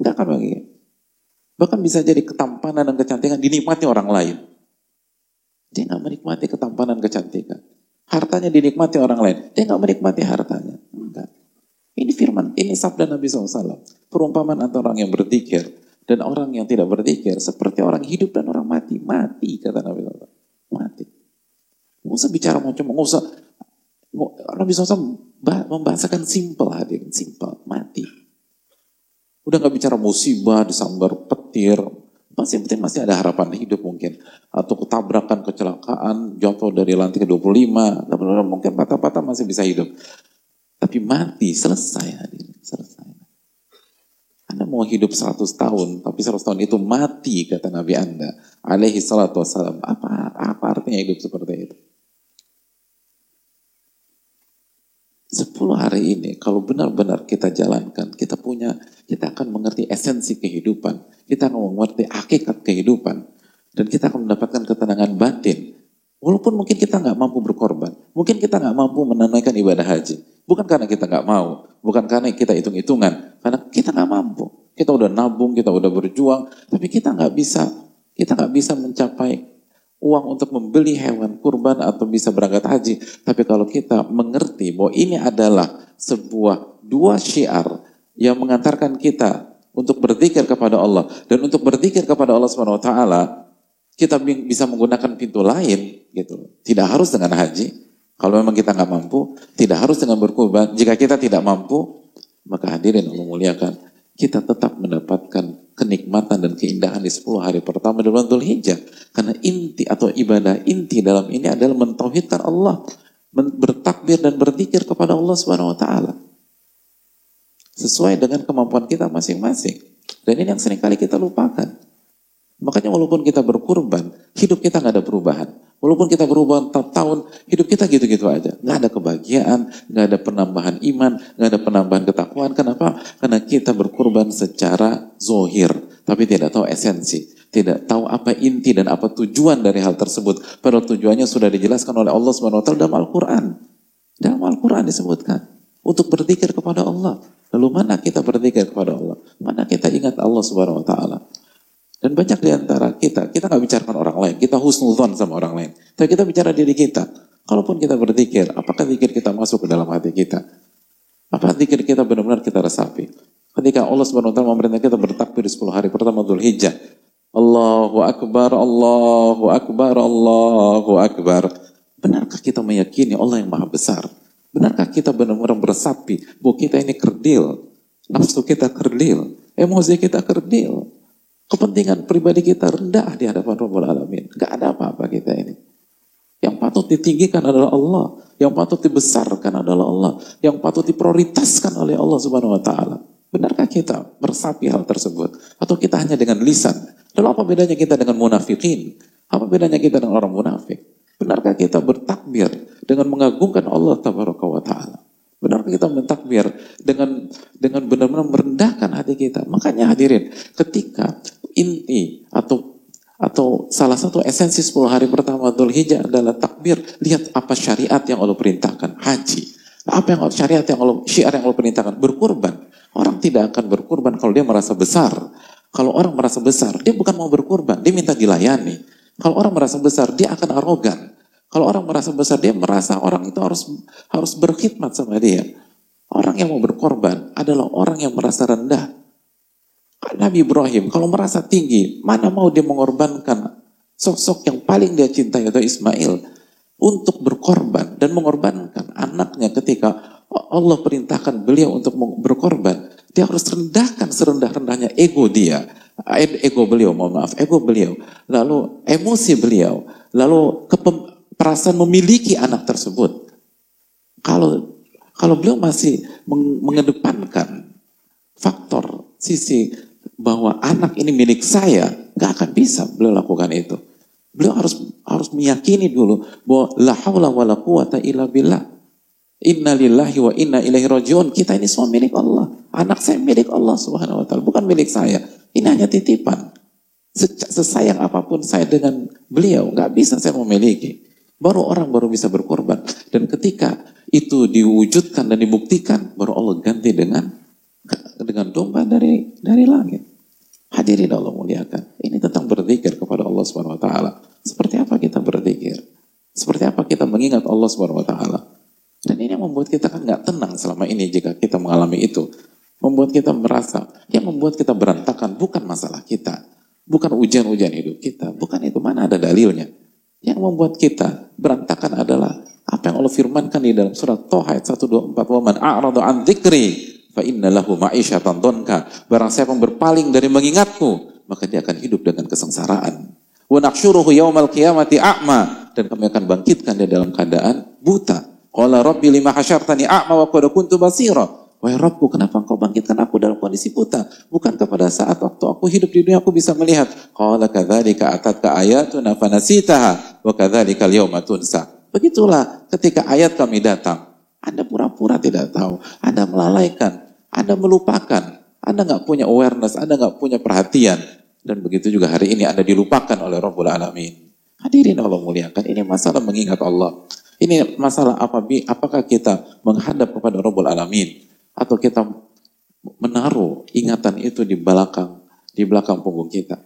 Nggak akan bahagia. Bahkan bisa jadi ketampanan dan kecantikan dinikmati orang lain. Dia nggak menikmati ketampanan kecantikan. Hartanya dinikmati orang lain. Dia nggak menikmati hartanya. Ini firman, ini sabda Nabi SAW. Perumpamaan antara orang yang berzikir Dan orang yang tidak berzikir seperti orang hidup dan orang mati. Mati kata Nabi SAW. Mati. Nggak usah bicara macam, nggak usah. Nabi SAW membahasakan simpel hadir, simpel, mati. Udah nggak bicara musibah, disambar petir, masih penting masih ada harapan hidup mungkin. Atau ketabrakan, kecelakaan, jatuh dari lantai ke 25, mungkin patah-patah masih bisa hidup. Tapi mati, selesai hadir, selesai. Anda mau hidup 100 tahun, tapi 100 tahun itu mati, kata Nabi Anda. Alaihi salatu wassalam. Apa, apa artinya hidup seperti itu? 10 hari ini, kalau benar-benar kita jalankan, kita punya, kita akan mengerti esensi kehidupan. Kita akan mengerti hakikat kehidupan. Dan kita akan mendapatkan ketenangan batin. Walaupun mungkin kita nggak mampu berkorban. Mungkin kita nggak mampu menunaikan ibadah haji. Bukan karena kita nggak mau, bukan karena kita hitung-hitungan, karena kita nggak mampu. Kita udah nabung, kita udah berjuang, tapi kita nggak bisa, kita nggak bisa mencapai uang untuk membeli hewan kurban atau bisa berangkat haji. Tapi kalau kita mengerti bahwa ini adalah sebuah dua syiar yang mengantarkan kita untuk berzikir kepada Allah dan untuk berzikir kepada Allah Subhanahu wa taala kita bisa menggunakan pintu lain gitu. Tidak harus dengan haji, kalau memang kita nggak mampu, tidak harus dengan berkorban. Jika kita tidak mampu, maka hadirin Allah muliakan, kita tetap mendapatkan kenikmatan dan keindahan di 10 hari pertama di bulan Hijjah. Karena inti atau ibadah inti dalam ini adalah mentauhidkan Allah, bertakbir dan berzikir kepada Allah Subhanahu wa taala. Sesuai dengan kemampuan kita masing-masing. Dan ini yang sering kali kita lupakan. Makanya walaupun kita berkurban, hidup kita nggak ada perubahan. Walaupun kita berubah tahun, hidup kita gitu-gitu aja. Nggak ada kebahagiaan, nggak ada penambahan iman, nggak ada penambahan ketakwaan. Kenapa? Karena kita berkurban secara zohir, tapi tidak tahu esensi. Tidak tahu apa inti dan apa tujuan dari hal tersebut. Padahal tujuannya sudah dijelaskan oleh Allah SWT dalam Al-Quran. Dalam Al-Quran disebutkan. Untuk berzikir kepada Allah. Lalu mana kita berzikir kepada Allah? Mana kita ingat Allah Wa Taala? Dan banyak di antara kita, kita nggak bicarakan orang lain, kita husnuzon sama orang lain. Tapi kita bicara diri kita. Kalaupun kita berzikir, apakah zikir kita masuk ke dalam hati kita? Apa zikir kita benar-benar kita resapi? Ketika Allah Subhanahu wa taala memerintah kita bertakbir di 10 hari pertama Dhul Hijjah. Allahu Akbar, Allahu Akbar, Allahu Akbar. Benarkah kita meyakini Allah yang maha besar? Benarkah kita benar-benar bersapi bahwa kita ini kerdil? Nafsu kita kerdil, emosi kita kerdil. Kepentingan pribadi kita rendah di hadapan Rabbul Alamin. Gak ada apa-apa kita ini. Yang patut ditinggikan adalah Allah. Yang patut dibesarkan adalah Allah. Yang patut diprioritaskan oleh Allah Subhanahu wa taala. Benarkah kita meresapi hal tersebut? Atau kita hanya dengan lisan? Lalu apa bedanya kita dengan munafikin? Apa bedanya kita dengan orang munafik? Benarkah kita bertakbir dengan mengagungkan Allah Tabaraka wa Ta'ala? Benarkah kita mentakbir dengan dengan benar-benar merendahkan hati kita? Makanya hadirin, ketika inti atau atau salah satu esensi 10 hari pertama Dhul Hijjah adalah takbir, lihat apa syariat yang Allah perintahkan, haji. Apa yang syariat yang Allah, syiar yang Allah perintahkan, berkurban. Orang tidak akan berkurban kalau dia merasa besar. Kalau orang merasa besar, dia bukan mau berkurban, dia minta dilayani. Kalau orang merasa besar, dia akan arogan. Kalau orang merasa besar, dia merasa orang itu harus harus berkhidmat sama dia. Orang yang mau berkorban adalah orang yang merasa rendah. Nabi Ibrahim, kalau merasa tinggi, mana mau dia mengorbankan sosok yang paling dia cintai yaitu Ismail untuk berkorban dan mengorbankan anaknya ketika Allah perintahkan beliau untuk berkorban. Dia harus rendahkan serendah-rendahnya ego dia, ego beliau, mohon maaf, ego beliau, lalu emosi beliau, lalu perasaan memiliki anak tersebut. Kalau kalau beliau masih mengedepankan faktor sisi bahwa anak ini milik saya, nggak akan bisa beliau lakukan itu. Beliau harus harus meyakini dulu bahwa la haula wala quwata illa billah. Inna lillahi wa inna ilaihi rajiun. Kita ini semua milik Allah. Anak saya milik Allah Subhanahu wa taala, bukan milik saya. Ini hanya titipan. Sesayang apa pun saya dengan beliau, nggak bisa saya memiliki. Baru orang baru bisa berkorban. Dan ketika itu diwujudkan dan dibuktikan, baru Allah ganti dengan dengan domba dari dari langit. Hadirin Allah muliakan. Ini tentang berzikir kepada Allah Subhanahu wa taala. Seperti apa kita berzikir? Seperti apa kita mengingat Allah Subhanahu wa taala? Dan ini yang membuat kita kan nggak tenang selama ini jika kita mengalami itu. membuat kita merasa, yang membuat kita berantakan bukan masalah kita, bukan ujian-ujian hidup kita, bukan itu mana ada dalilnya. Yang membuat kita berantakan adalah apa yang Allah firmankan di dalam surat Toha ayat 124 wa man a'radu an dzikri fa inna lahu ma'isyatan donka. Barang siapa yang berpaling dari mengingatku, maka dia akan hidup dengan kesengsaraan. Wa nahsyuruhu yaumal qiyamati a'ma dan kami akan bangkitkan dia dalam keadaan buta. Qala rabbi lima hasyartani a'ma wa qad kuntu basira. Wahai Rabbku, kenapa engkau bangkitkan aku dalam kondisi buta? Bukan kepada saat waktu aku hidup di dunia aku bisa melihat. Qala kadzalika atatka ayatuna fanasitaha wa kadzalika al-yawma tunsa. Begitulah ketika ayat kami datang. Anda pura-pura tidak tahu. Anda melalaikan. Anda melupakan. Anda nggak punya awareness. Anda nggak punya perhatian. Dan begitu juga hari ini Anda dilupakan oleh Rabbul Alamin. Hadirin Allah muliakan. Ini masalah mengingat Allah. Ini masalah apakah kita menghadap kepada Rabbul Alamin atau kita menaruh ingatan itu di belakang di belakang punggung kita.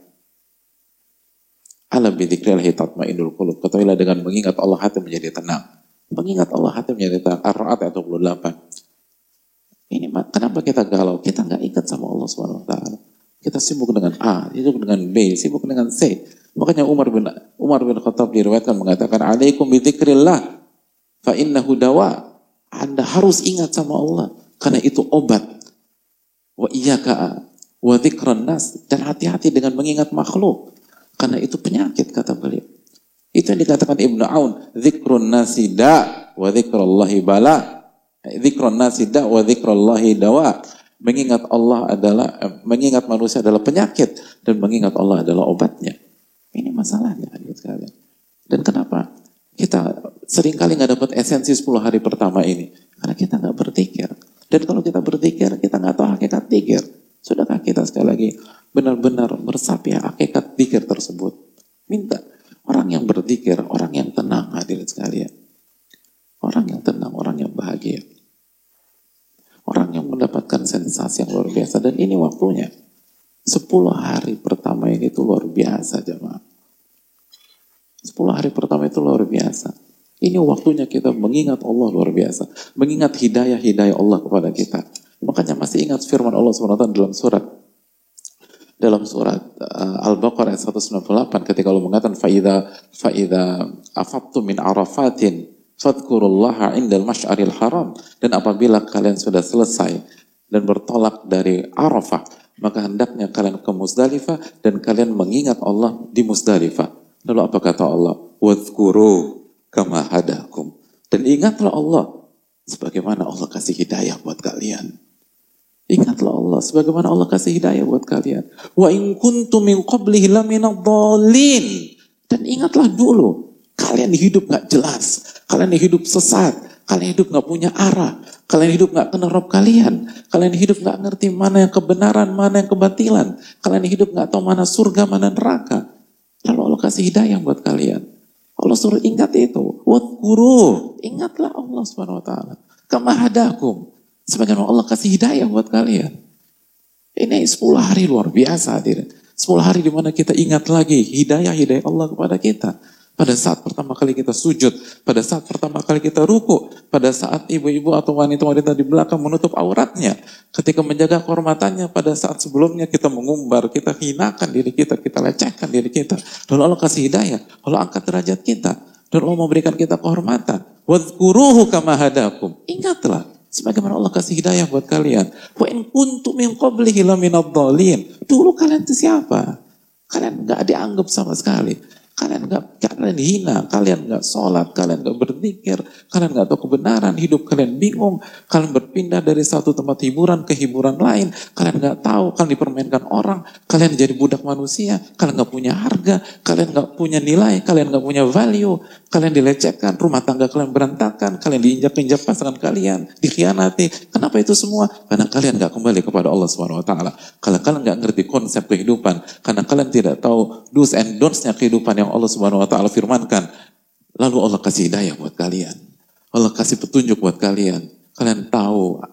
Alam bidikrillahi tatmainul qulub. Ketahuilah dengan mengingat Allah hati menjadi tenang. Mengingat Allah hati menjadi tenang. Ar-Ra'at ayat 28. Ini kenapa kita galau? Kita nggak ingat sama Allah taala. Kita sibuk dengan A, sibuk dengan B, sibuk dengan C. Makanya Umar bin Umar bin Khattab diriwayatkan mengatakan, "Alaikum bidzikrillah fa innahu dawa." Anda harus ingat sama Allah. Karena itu obat. Wa iyyaka wa dzikran nas dan hati-hati dengan mengingat makhluk. Karena itu penyakit kata beliau. Itu yang dikatakan Ibnu Aun, dzikrun nasi da wa dzikrallahi bala. Dzikrun nasi da wa dzikrallahi dawa. Mengingat Allah adalah mengingat manusia adalah penyakit dan mengingat Allah adalah obatnya. Ini masalahnya hadirin sekalian. Dan kenapa kita sering kali nggak dapat esensi 10 hari pertama ini? Karena kita nggak berpikir. Dan kalau kita berpikir, kita nggak tahu hakikat pikir. Sudahkah kita sekali lagi benar-benar meresapi hakikat pikir tersebut? Minta orang yang berzikir, orang yang tenang hadirin sekalian. Orang yang tenang, orang yang bahagia. Orang yang mendapatkan sensasi yang luar biasa. Dan ini waktunya. Sepuluh hari pertama ini itu luar biasa jemaah. Sepuluh hari pertama itu luar biasa. Ini waktunya kita mengingat Allah luar biasa. Mengingat hidayah-hidayah Allah kepada kita. Makanya masih ingat firman Allah SWT dalam surat dalam surat uh, Al-Baqarah ayat 198 ketika Allah mengatakan faida faida afabtu min arafatin fadkurullaha indal mash'aril haram dan apabila kalian sudah selesai dan bertolak dari Arafah maka hendaknya kalian ke Musdalifah dan kalian mengingat Allah di Musdalifah lalu apa kata Allah wadhkuru kama hadakum. Dan ingatlah Allah sebagaimana Allah kasih hidayah buat kalian. Ingatlah Allah sebagaimana Allah kasih hidayah buat kalian. Wa in kuntum min qablihi laminadhdallin. Dan ingatlah dulu, kalian hidup gak jelas, kalian hidup sesat, kalian hidup gak punya arah, kalian hidup gak kenal Rob kalian, kalian hidup gak ngerti mana yang kebenaran, mana yang kebatilan, kalian hidup gak tahu mana surga, mana neraka. Lalu Allah kasih hidayah buat kalian. Allah suruh ingat itu. Wadkuru. Ingatlah Allah subhanahu wa ta'ala. Kama Sebagaimana Allah kasih hidayah buat kalian. Ini 10 hari luar biasa hadirin. 10 hari di mana kita ingat lagi hidayah-hidayah Allah kepada kita. Pada saat pertama kali kita sujud, pada saat pertama kali kita ruku, pada saat ibu-ibu atau wanita-wanita di belakang menutup auratnya, ketika menjaga kehormatannya, pada saat sebelumnya kita mengumbar, kita hinakan diri kita, kita lecehkan diri kita. Lalu Allah kasih hidayah, Allah angkat derajat kita, dan Allah memberikan kita kehormatan. Wadkuruhu kama. Ingatlah, sebagaimana Allah kasih hidayah buat kalian. Wa in kuntum min qablihi Dulu kalian itu siapa? Kalian nggak dianggap sama sekali. Kalian nggak kalian hina, kalian nggak sholat, kalian nggak berzikir, kalian nggak tahu kebenaran, hidup kalian bingung, kalian berpindah dari satu tempat hiburan ke hiburan lain, kalian nggak tahu, kalian dipermainkan orang, kalian jadi budak manusia, kalian nggak punya harga, kalian nggak punya nilai, kalian nggak punya value, kalian dilecehkan, rumah tangga kalian berantakan, kalian diinjak-injak pasangan kalian, dikhianati. Kenapa itu semua? Karena kalian nggak kembali kepada Allah Subhanahu Wa Taala. Kalau kalian nggak ngerti konsep kehidupan, karena kalian tidak tahu do's and don'ts-nya kehidupan yang yang Allah Subhanahu wa taala firmankan. Lalu Allah kasih hidayah buat kalian. Allah kasih petunjuk buat kalian. Kalian tahu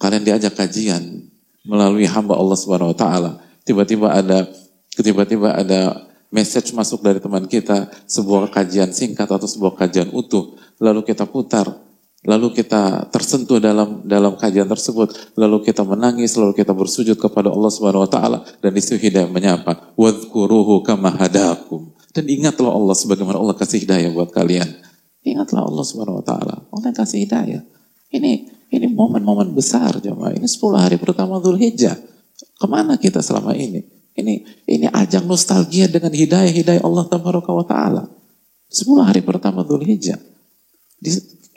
kalian diajak kajian melalui hamba Allah Subhanahu wa taala. Tiba-tiba ada tiba-tiba ada message masuk dari teman kita, sebuah kajian singkat atau sebuah kajian utuh, lalu kita putar, lalu kita tersentuh dalam dalam kajian tersebut, lalu kita menangis, lalu kita bersujud kepada Allah Subhanahu wa taala dan di situ hidayah menyapa, "Wadhkuruhu kama hadakum." Dan ingatlah Allah sebagaimana Allah kasih hidayah buat kalian. Ingatlah Allah Subhanahu wa taala. Allah kasih hidayah. Ini ini momen-momen besar jemaah. Ini 10 hari pertama Dzulhijjah. Ke mana kita selama ini? Ini ini ajang nostalgia dengan hidayah-hidayah Allah Taala. 10 hari pertama Dzulhijjah.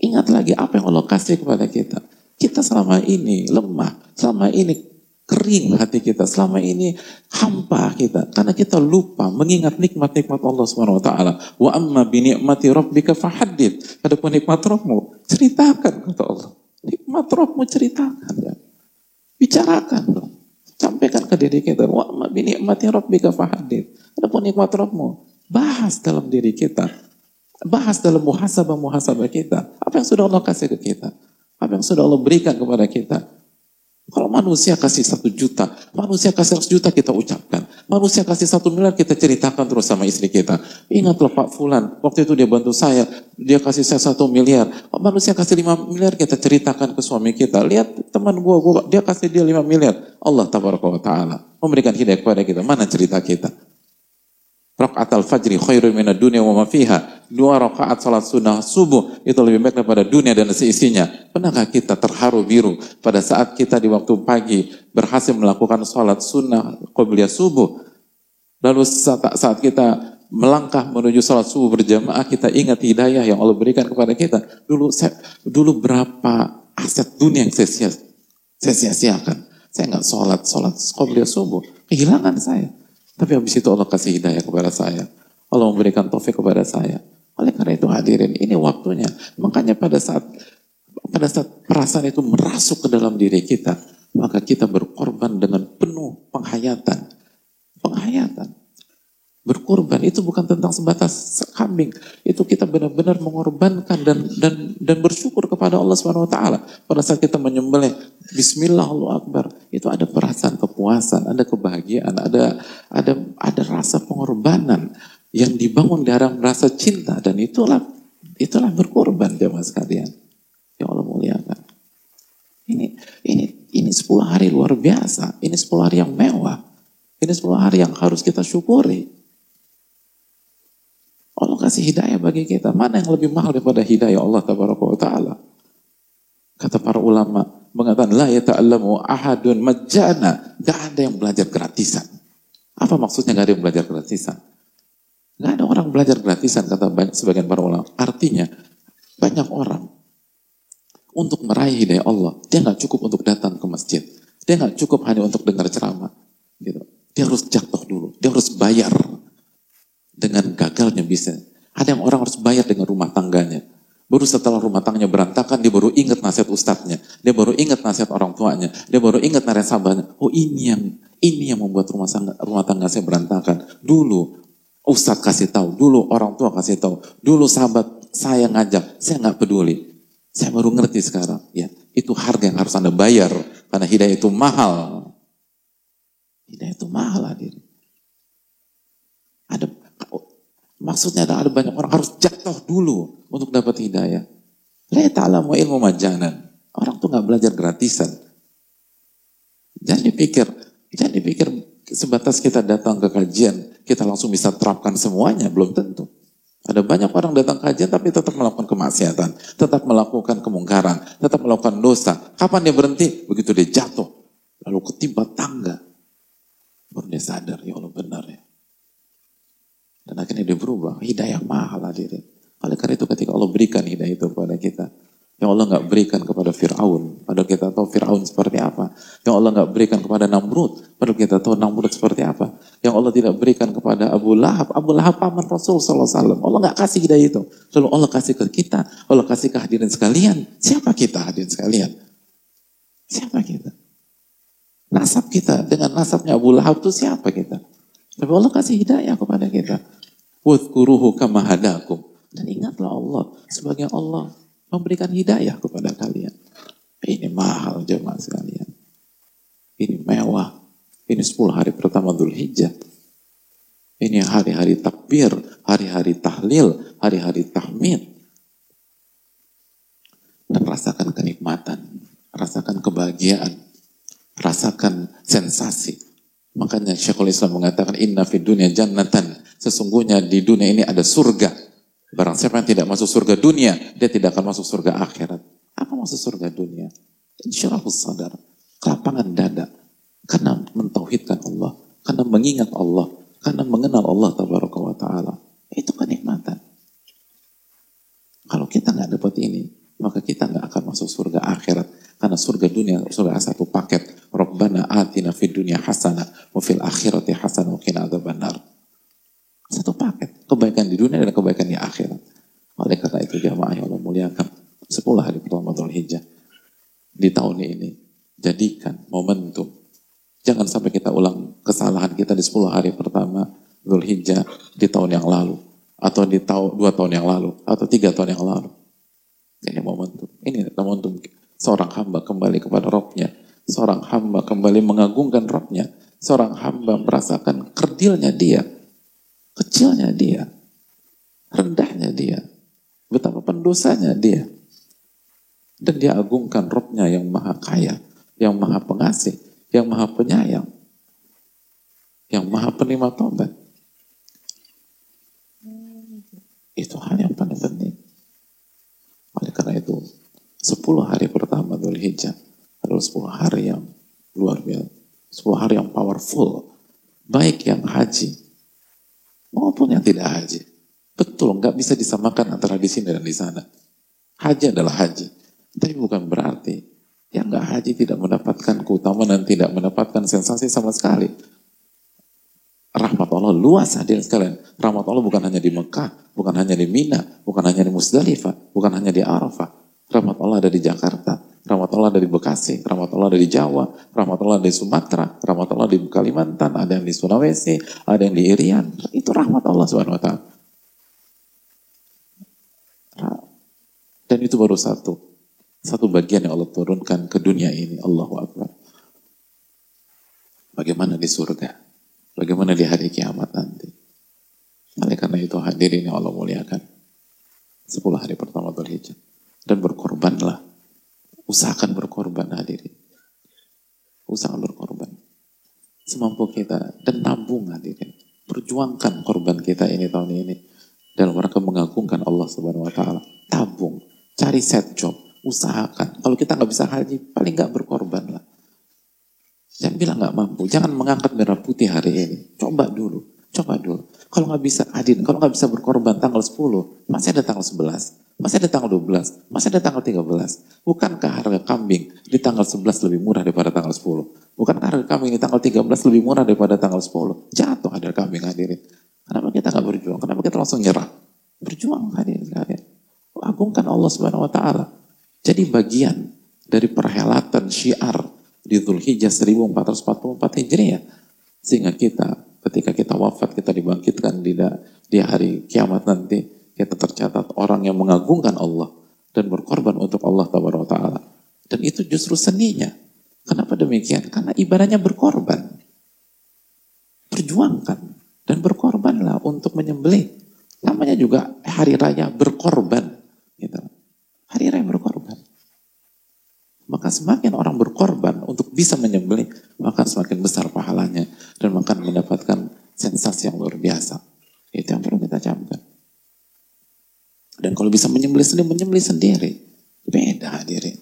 Ingat lagi apa yang Allah kasih kepada kita. Kita selama ini lemah, selama ini kering hati kita, selama ini hampa kita karena kita lupa mengingat nikmat-nikmat Allah Subhanahu wa taala. Wa amma bi ni'mati rabbika fahaddid. Adapun nikmat Rabbmu, ceritakan kata Allah. Nikmat Rabbmu ceritakan ya. Bicarakan dong. Sampaikan ke diri kita. Wa amma bi ni'mati rabbika fahaddid. Adapun nikmat Rabbmu, bahas dalam diri kita Bahas dalam muhasabah-muhasabah kita. Apa yang sudah Allah kasih ke kita? Apa yang sudah Allah berikan kepada kita? Kalau manusia kasih satu juta, manusia kasih seratus juta kita ucapkan. Manusia kasih satu miliar kita ceritakan terus sama istri kita. Ingatlah Pak Fulan, waktu itu dia bantu saya, dia kasih saya satu miliar. Manusia kasih lima miliar kita ceritakan ke suami kita. Lihat teman gua, gua dia kasih dia lima miliar. Allah ta'ala memberikan hidayah kepada kita. Mana cerita kita? Rakaat al-fajri khairun minad dunia wa ma fiha. Dua rakaat salat sunnah subuh itu lebih baik daripada dunia dan seisinya. Pernahkah kita terharu biru pada saat kita di waktu pagi berhasil melakukan salat sunnah qabliyah subuh. Lalu saat, kita melangkah menuju salat subuh berjamaah kita ingat hidayah yang Allah berikan kepada kita. Dulu saya, dulu berapa aset dunia yang saya sia, saya sia-siakan. Saya nggak sholat, sholat qabliyah subuh. Kehilangan saya. Tapi habis itu Allah kasih hidayah kepada saya. Allah memberikan taufik kepada saya. Oleh karena itu hadirin, ini waktunya. Makanya pada saat pada saat perasaan itu merasuk ke dalam diri kita, maka kita berkorban dengan penuh penghayatan. Penghayatan. Berkorban itu bukan tentang sebatas kambing. Itu kita benar-benar mengorbankan dan dan dan bersyukur kepada Allah Subhanahu wa taala. Pada saat kita menyembelih bismillah Allahu akbar, itu ada perasaan kepuasan, ada kebahagiaan, ada ada ada rasa pengorbanan yang dibangun dalam rasa cinta dan itulah itulah berkorban jemaah sekalian. Ya Allah muliakan. Ini ini ini 10 hari luar biasa. Ini 10 hari yang mewah. Ini 10 hari yang harus kita syukuri. Allah kasih hidayah bagi kita. Mana yang lebih mahal daripada hidayah Allah Taala? Kata para ulama mengatakan la yata'allamu ahadun majana. Gak ada yang belajar gratisan. Apa maksudnya gak ada yang belajar gratisan? Gak ada orang belajar gratisan kata sebagian para ulama. Artinya banyak orang untuk meraih hidayah Allah, dia nggak cukup untuk datang ke masjid. Dia nggak cukup hanya untuk dengar ceramah. Gitu. Dia harus jatuh dulu, dia harus bayar dengan gagalnya bisnis. Ada yang orang harus bayar dengan rumah tangganya. Baru setelah rumah tangganya berantakan, dia baru ingat nasihat ustadznya. Dia baru ingat nasihat orang tuanya. Dia baru ingat nasihat sahabatnya. Oh ini yang ini yang membuat rumah tangga, rumah tangga saya berantakan. Dulu ustadz kasih tahu, dulu orang tua kasih tahu, dulu sahabat saya ngajak, saya nggak peduli. Saya baru ngerti sekarang, ya itu harga yang harus anda bayar karena hidayah itu mahal. Hidayah itu mahal hadir. Ada Maksudnya ada, banyak orang harus jatuh dulu untuk dapat hidayah. La ta'lamu ilmu majanan. Orang tuh nggak belajar gratisan. Jangan dipikir, jangan dipikir sebatas kita datang ke kajian, kita langsung bisa terapkan semuanya, belum tentu. Ada banyak orang datang kajian tapi tetap melakukan kemaksiatan, tetap melakukan kemungkaran, tetap melakukan dosa. Kapan dia berhenti? Begitu dia jatuh, lalu ketimpa tangga. Baru dia sadar, ya Allah benar ya. Dan akhirnya dia berubah. Hidayah mahal hadirin. Oleh karena itu ketika Allah berikan hidayah itu kepada kita. Yang Allah nggak berikan kepada Fir'aun. Padahal kita tahu Fir'aun seperti apa. Yang Allah nggak berikan kepada Namrud. Padahal kita tahu Namrud seperti apa. Yang Allah tidak berikan kepada Abu Lahab. Abu Lahab paman Rasul SAW. Allah nggak kasih hidayah itu. Lalu Allah kasih ke kita. Allah kasih ke hadirin sekalian. Siapa kita hadirin sekalian? Siapa kita? Nasab kita dengan nasabnya Abu Lahab itu siapa kita? Tapi Allah kasih hidayah kepada kita. Wadkuruhu kama hadakum. Dan ingatlah Allah sebagai Allah memberikan hidayah kepada kalian. Ini mahal jemaah sekalian. Ini mewah. Ini 10 hari pertama Dhul Hijjah. Ini hari-hari takbir, hari-hari tahlil, hari-hari tahmid. dan rasakan kenikmatan, rasakan kebahagiaan, rasakan sensasi. Makanya Syekhul Islam mengatakan inna fid dunya jannatan. Sesungguhnya di dunia ini ada surga. Barang siapa yang tidak masuk surga dunia, dia tidak akan masuk surga akhirat. Apa maksud surga dunia? Insyaallah sadar. Kelapangan dada. Karena mentauhidkan Allah. Karena mengingat Allah. Karena mengenal Allah wa ta'ala. Itu kenikmatan. Kalau kita nggak dapat ini, maka kita nggak akan masuk surga akhirat. Karena surga dunia surga satu paket. Rabbana atina fid dunia hasanah wa fil akhirati hasanah wa qina adzabannar. Kebaikan di dunia dan kebaikan di akhirat. Oleh karena itu jamaah yang Allah muliakan. 10 hari pertama Dhul Hijjah. Di tahun ini. Jadikan momentum. Jangan sampai kita ulang kesalahan kita di 10 hari pertama Dhul Hijjah di tahun yang lalu atau di tahun dua tahun yang lalu atau tiga tahun yang lalu. Ini momentum. Ini momentum seorang hamba kembali kepada Robnya. Seorang hamba kembali mengagungkan Robnya. Seorang hamba merasakan kerdilnya dia. Kecilnya dia. Rendahnya dia. Betapa pendosanya dia. Dan dia agungkan Robnya yang maha kaya. Yang maha pengasih. Yang maha penyayang. Yang maha penerima tobat. Itu hal yang paling penting. Oleh karena itu, 10 hari pertama Dhul Hijjah adalah 10 hari yang luar biasa. 10 hari yang powerful. Baik yang haji maupun yang tidak haji. Betul, nggak bisa disamakan antara di sini dan di sana. Haji adalah haji. Tapi bukan berarti yang nggak haji tidak mendapatkan keutamaan dan tidak mendapatkan sensasi sama sekali. Rahmat Allah luas hadirin sekalian. Rahmat Allah bukan hanya di Mekah, bukan hanya di Mina, bukan hanya di Musdalifah, bukan hanya di Arafah. Rahmat Allah ada di Jakarta, rahmat Allah ada di Bekasi, rahmat Allah ada di Jawa, rahmat Allah ada di Sumatera, rahmat Allah di Kalimantan, ada yang di Sulawesi, ada yang di Irian. Itu rahmat Allah Subhanahu wa taala. Dan itu baru satu. Satu bagian yang Allah turunkan ke dunia ini. Allahu Akbar. Bagaimana di surga? Bagaimana di hari kiamat nanti. Oleh karena itu hadirin yang Allah muliakan. Sepuluh hari pertama berhijab. Dan berkorbanlah. Usahakan berkorban hadirin. Usahakan berkorban. Semampu kita. Dan tabung hadirin. Perjuangkan korban kita ini tahun ini. Dalam rangka mengagungkan Allah subhanahu wa ta'ala. Tabung. Cari set job. Usahakan. Kalau kita nggak bisa haji, paling nggak berkorban lah. Jangan bilang nggak mampu. Jangan mengangkat merah putih hari ini. Coba dulu. Coba dulu. Kalau nggak bisa adin, kalau nggak bisa berkorban tanggal 10, masih ada tanggal 11, masih ada tanggal 12, masih ada tanggal 13. Bukankah harga kambing di tanggal 11 lebih murah daripada tanggal 10? Bukankah harga kambing di tanggal 13 lebih murah daripada tanggal 10? Jatuh harga kambing hadirin. Kenapa kita nggak berjuang? Kenapa kita langsung nyerah? Berjuang hadirin sekalian. Agungkan Allah Subhanahu wa taala. Jadi bagian dari perhelatan syiar di Zulhijjah 1444 Hijriah. Sehingga kita ketika kita wafat, kita dibangkitkan di, di hari kiamat nanti, kita tercatat orang yang mengagungkan Allah dan berkorban untuk Allah Taala. Dan itu justru seninya. Kenapa demikian? Karena ibadahnya berkorban. Perjuangkan dan berkorbanlah untuk menyembelih. Namanya juga hari raya berkorban. Gitu. Hari raya berkorban. Maka semakin orang berkorban untuk bisa menyembelih, maka semakin besar pahalanya dan akan mendapatkan sensasi yang luar biasa. Itu yang perlu kita camkan. Dan kalau bisa menyembelih sendiri, menyembelih sendiri. Beda hadirin.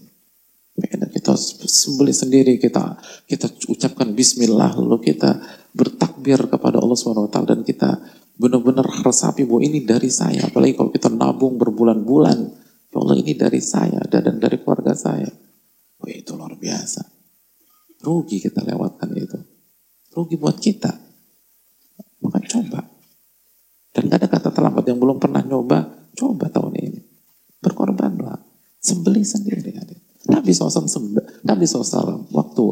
Beda kita sembelih sendiri, kita kita ucapkan bismillah, lalu kita bertakbir kepada Allah SWT dan kita benar-benar resapi bahwa ini dari saya. Apalagi kalau kita nabung berbulan-bulan, ya Allah ini dari saya dan dari keluarga saya. Oh itu luar biasa. Rugi kita lewatkan itu. Rugi buat kita. Maka coba. Dan gak ada kata terlambat yang belum pernah nyoba, coba tahun ini. Berkorbanlah. Sembeli sendiri. Nabi SAW, Nabi SAW waktu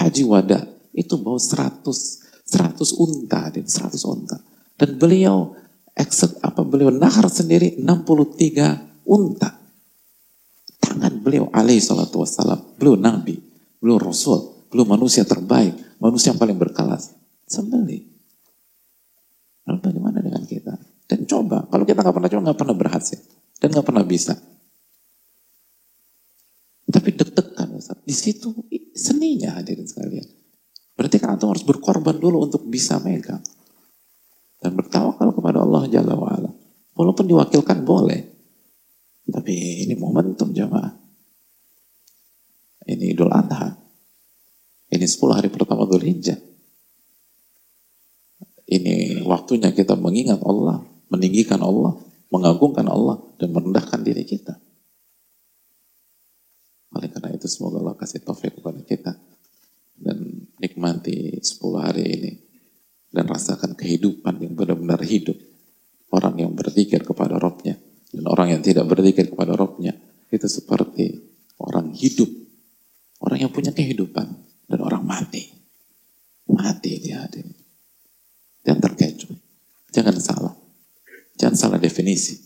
haji wada itu bawa 100 100 unta, 100 unta. Dan beliau exit apa beliau nahar sendiri 63 unta tangan beliau alaihi salatu wassalam. Beliau nabi, beliau rasul, beliau manusia terbaik, manusia yang paling berkelas. Sembeli. Lalu bagaimana dengan kita? Dan coba, kalau kita nggak pernah coba, nggak pernah berhasil. Dan nggak pernah bisa. Tapi deg-degan. Di situ seninya hadirin sekalian. Berarti kan antum harus berkorban dulu untuk bisa megang. Dan bertawakal kepada Allah Jalla wa'ala. Walaupun diwakilkan boleh. Tapi ini momentum jamaah. Ini Idul Adha. Ini 10 hari pertama Dhul Hijjah. Ini waktunya kita mengingat Allah, meninggikan Allah, mengagungkan Allah, dan merendahkan diri kita. Oleh karena itu semoga Allah kasih taufik kepada kita dan nikmati 10 hari ini dan rasakan kehidupan yang benar-benar hidup. Orang yang berzikir kepada Robnya dan orang yang tidak berzikir kepada Robnya itu seperti orang hidup, orang yang punya kehidupan dan orang mati. Mati dia hadir. Dan terkecoh. Jangan salah. Jangan salah definisi.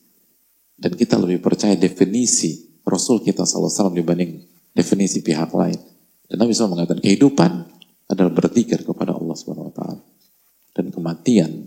Dan kita lebih percaya definisi Rasul kita SAW dibanding definisi pihak lain. Dan Nabi SAW mengatakan kehidupan adalah berzikir kepada Allah Subhanahu Wa Taala dan kematian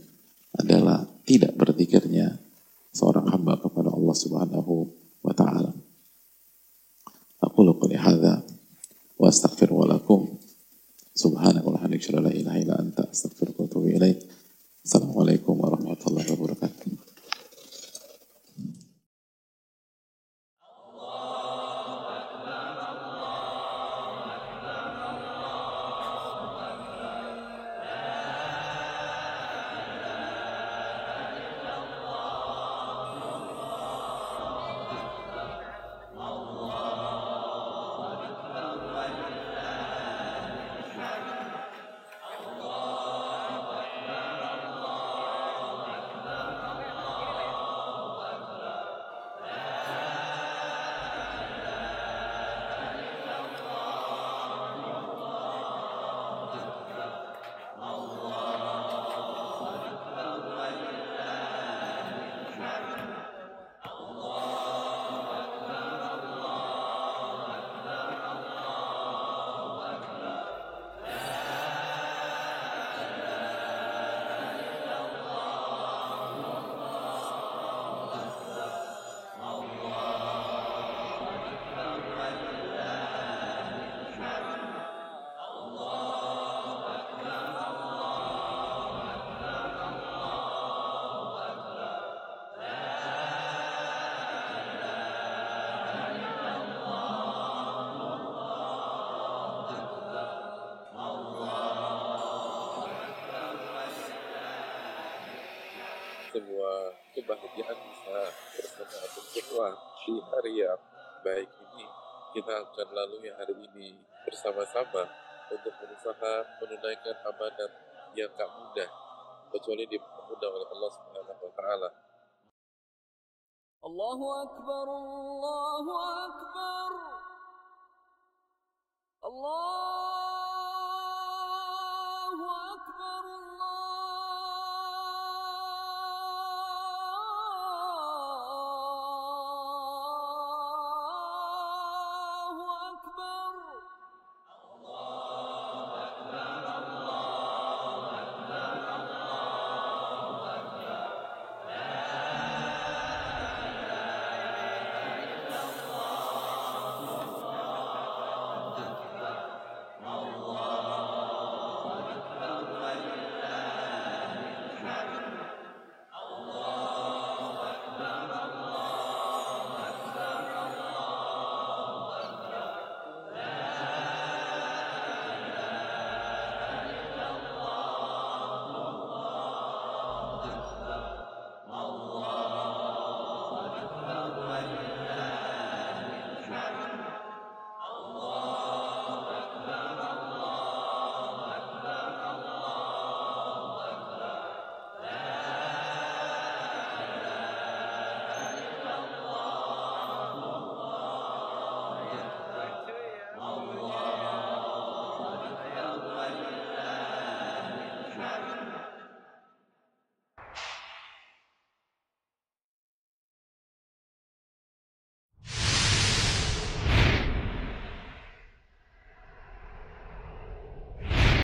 ikhwah di hari yang baik ini kita akan lalui hari ini bersama-sama untuk berusaha menunaikan amanat yang tak mudah kecuali dipermudah oleh Allah Subhanahu wa taala. Allahu akbar Allahu akbar Allah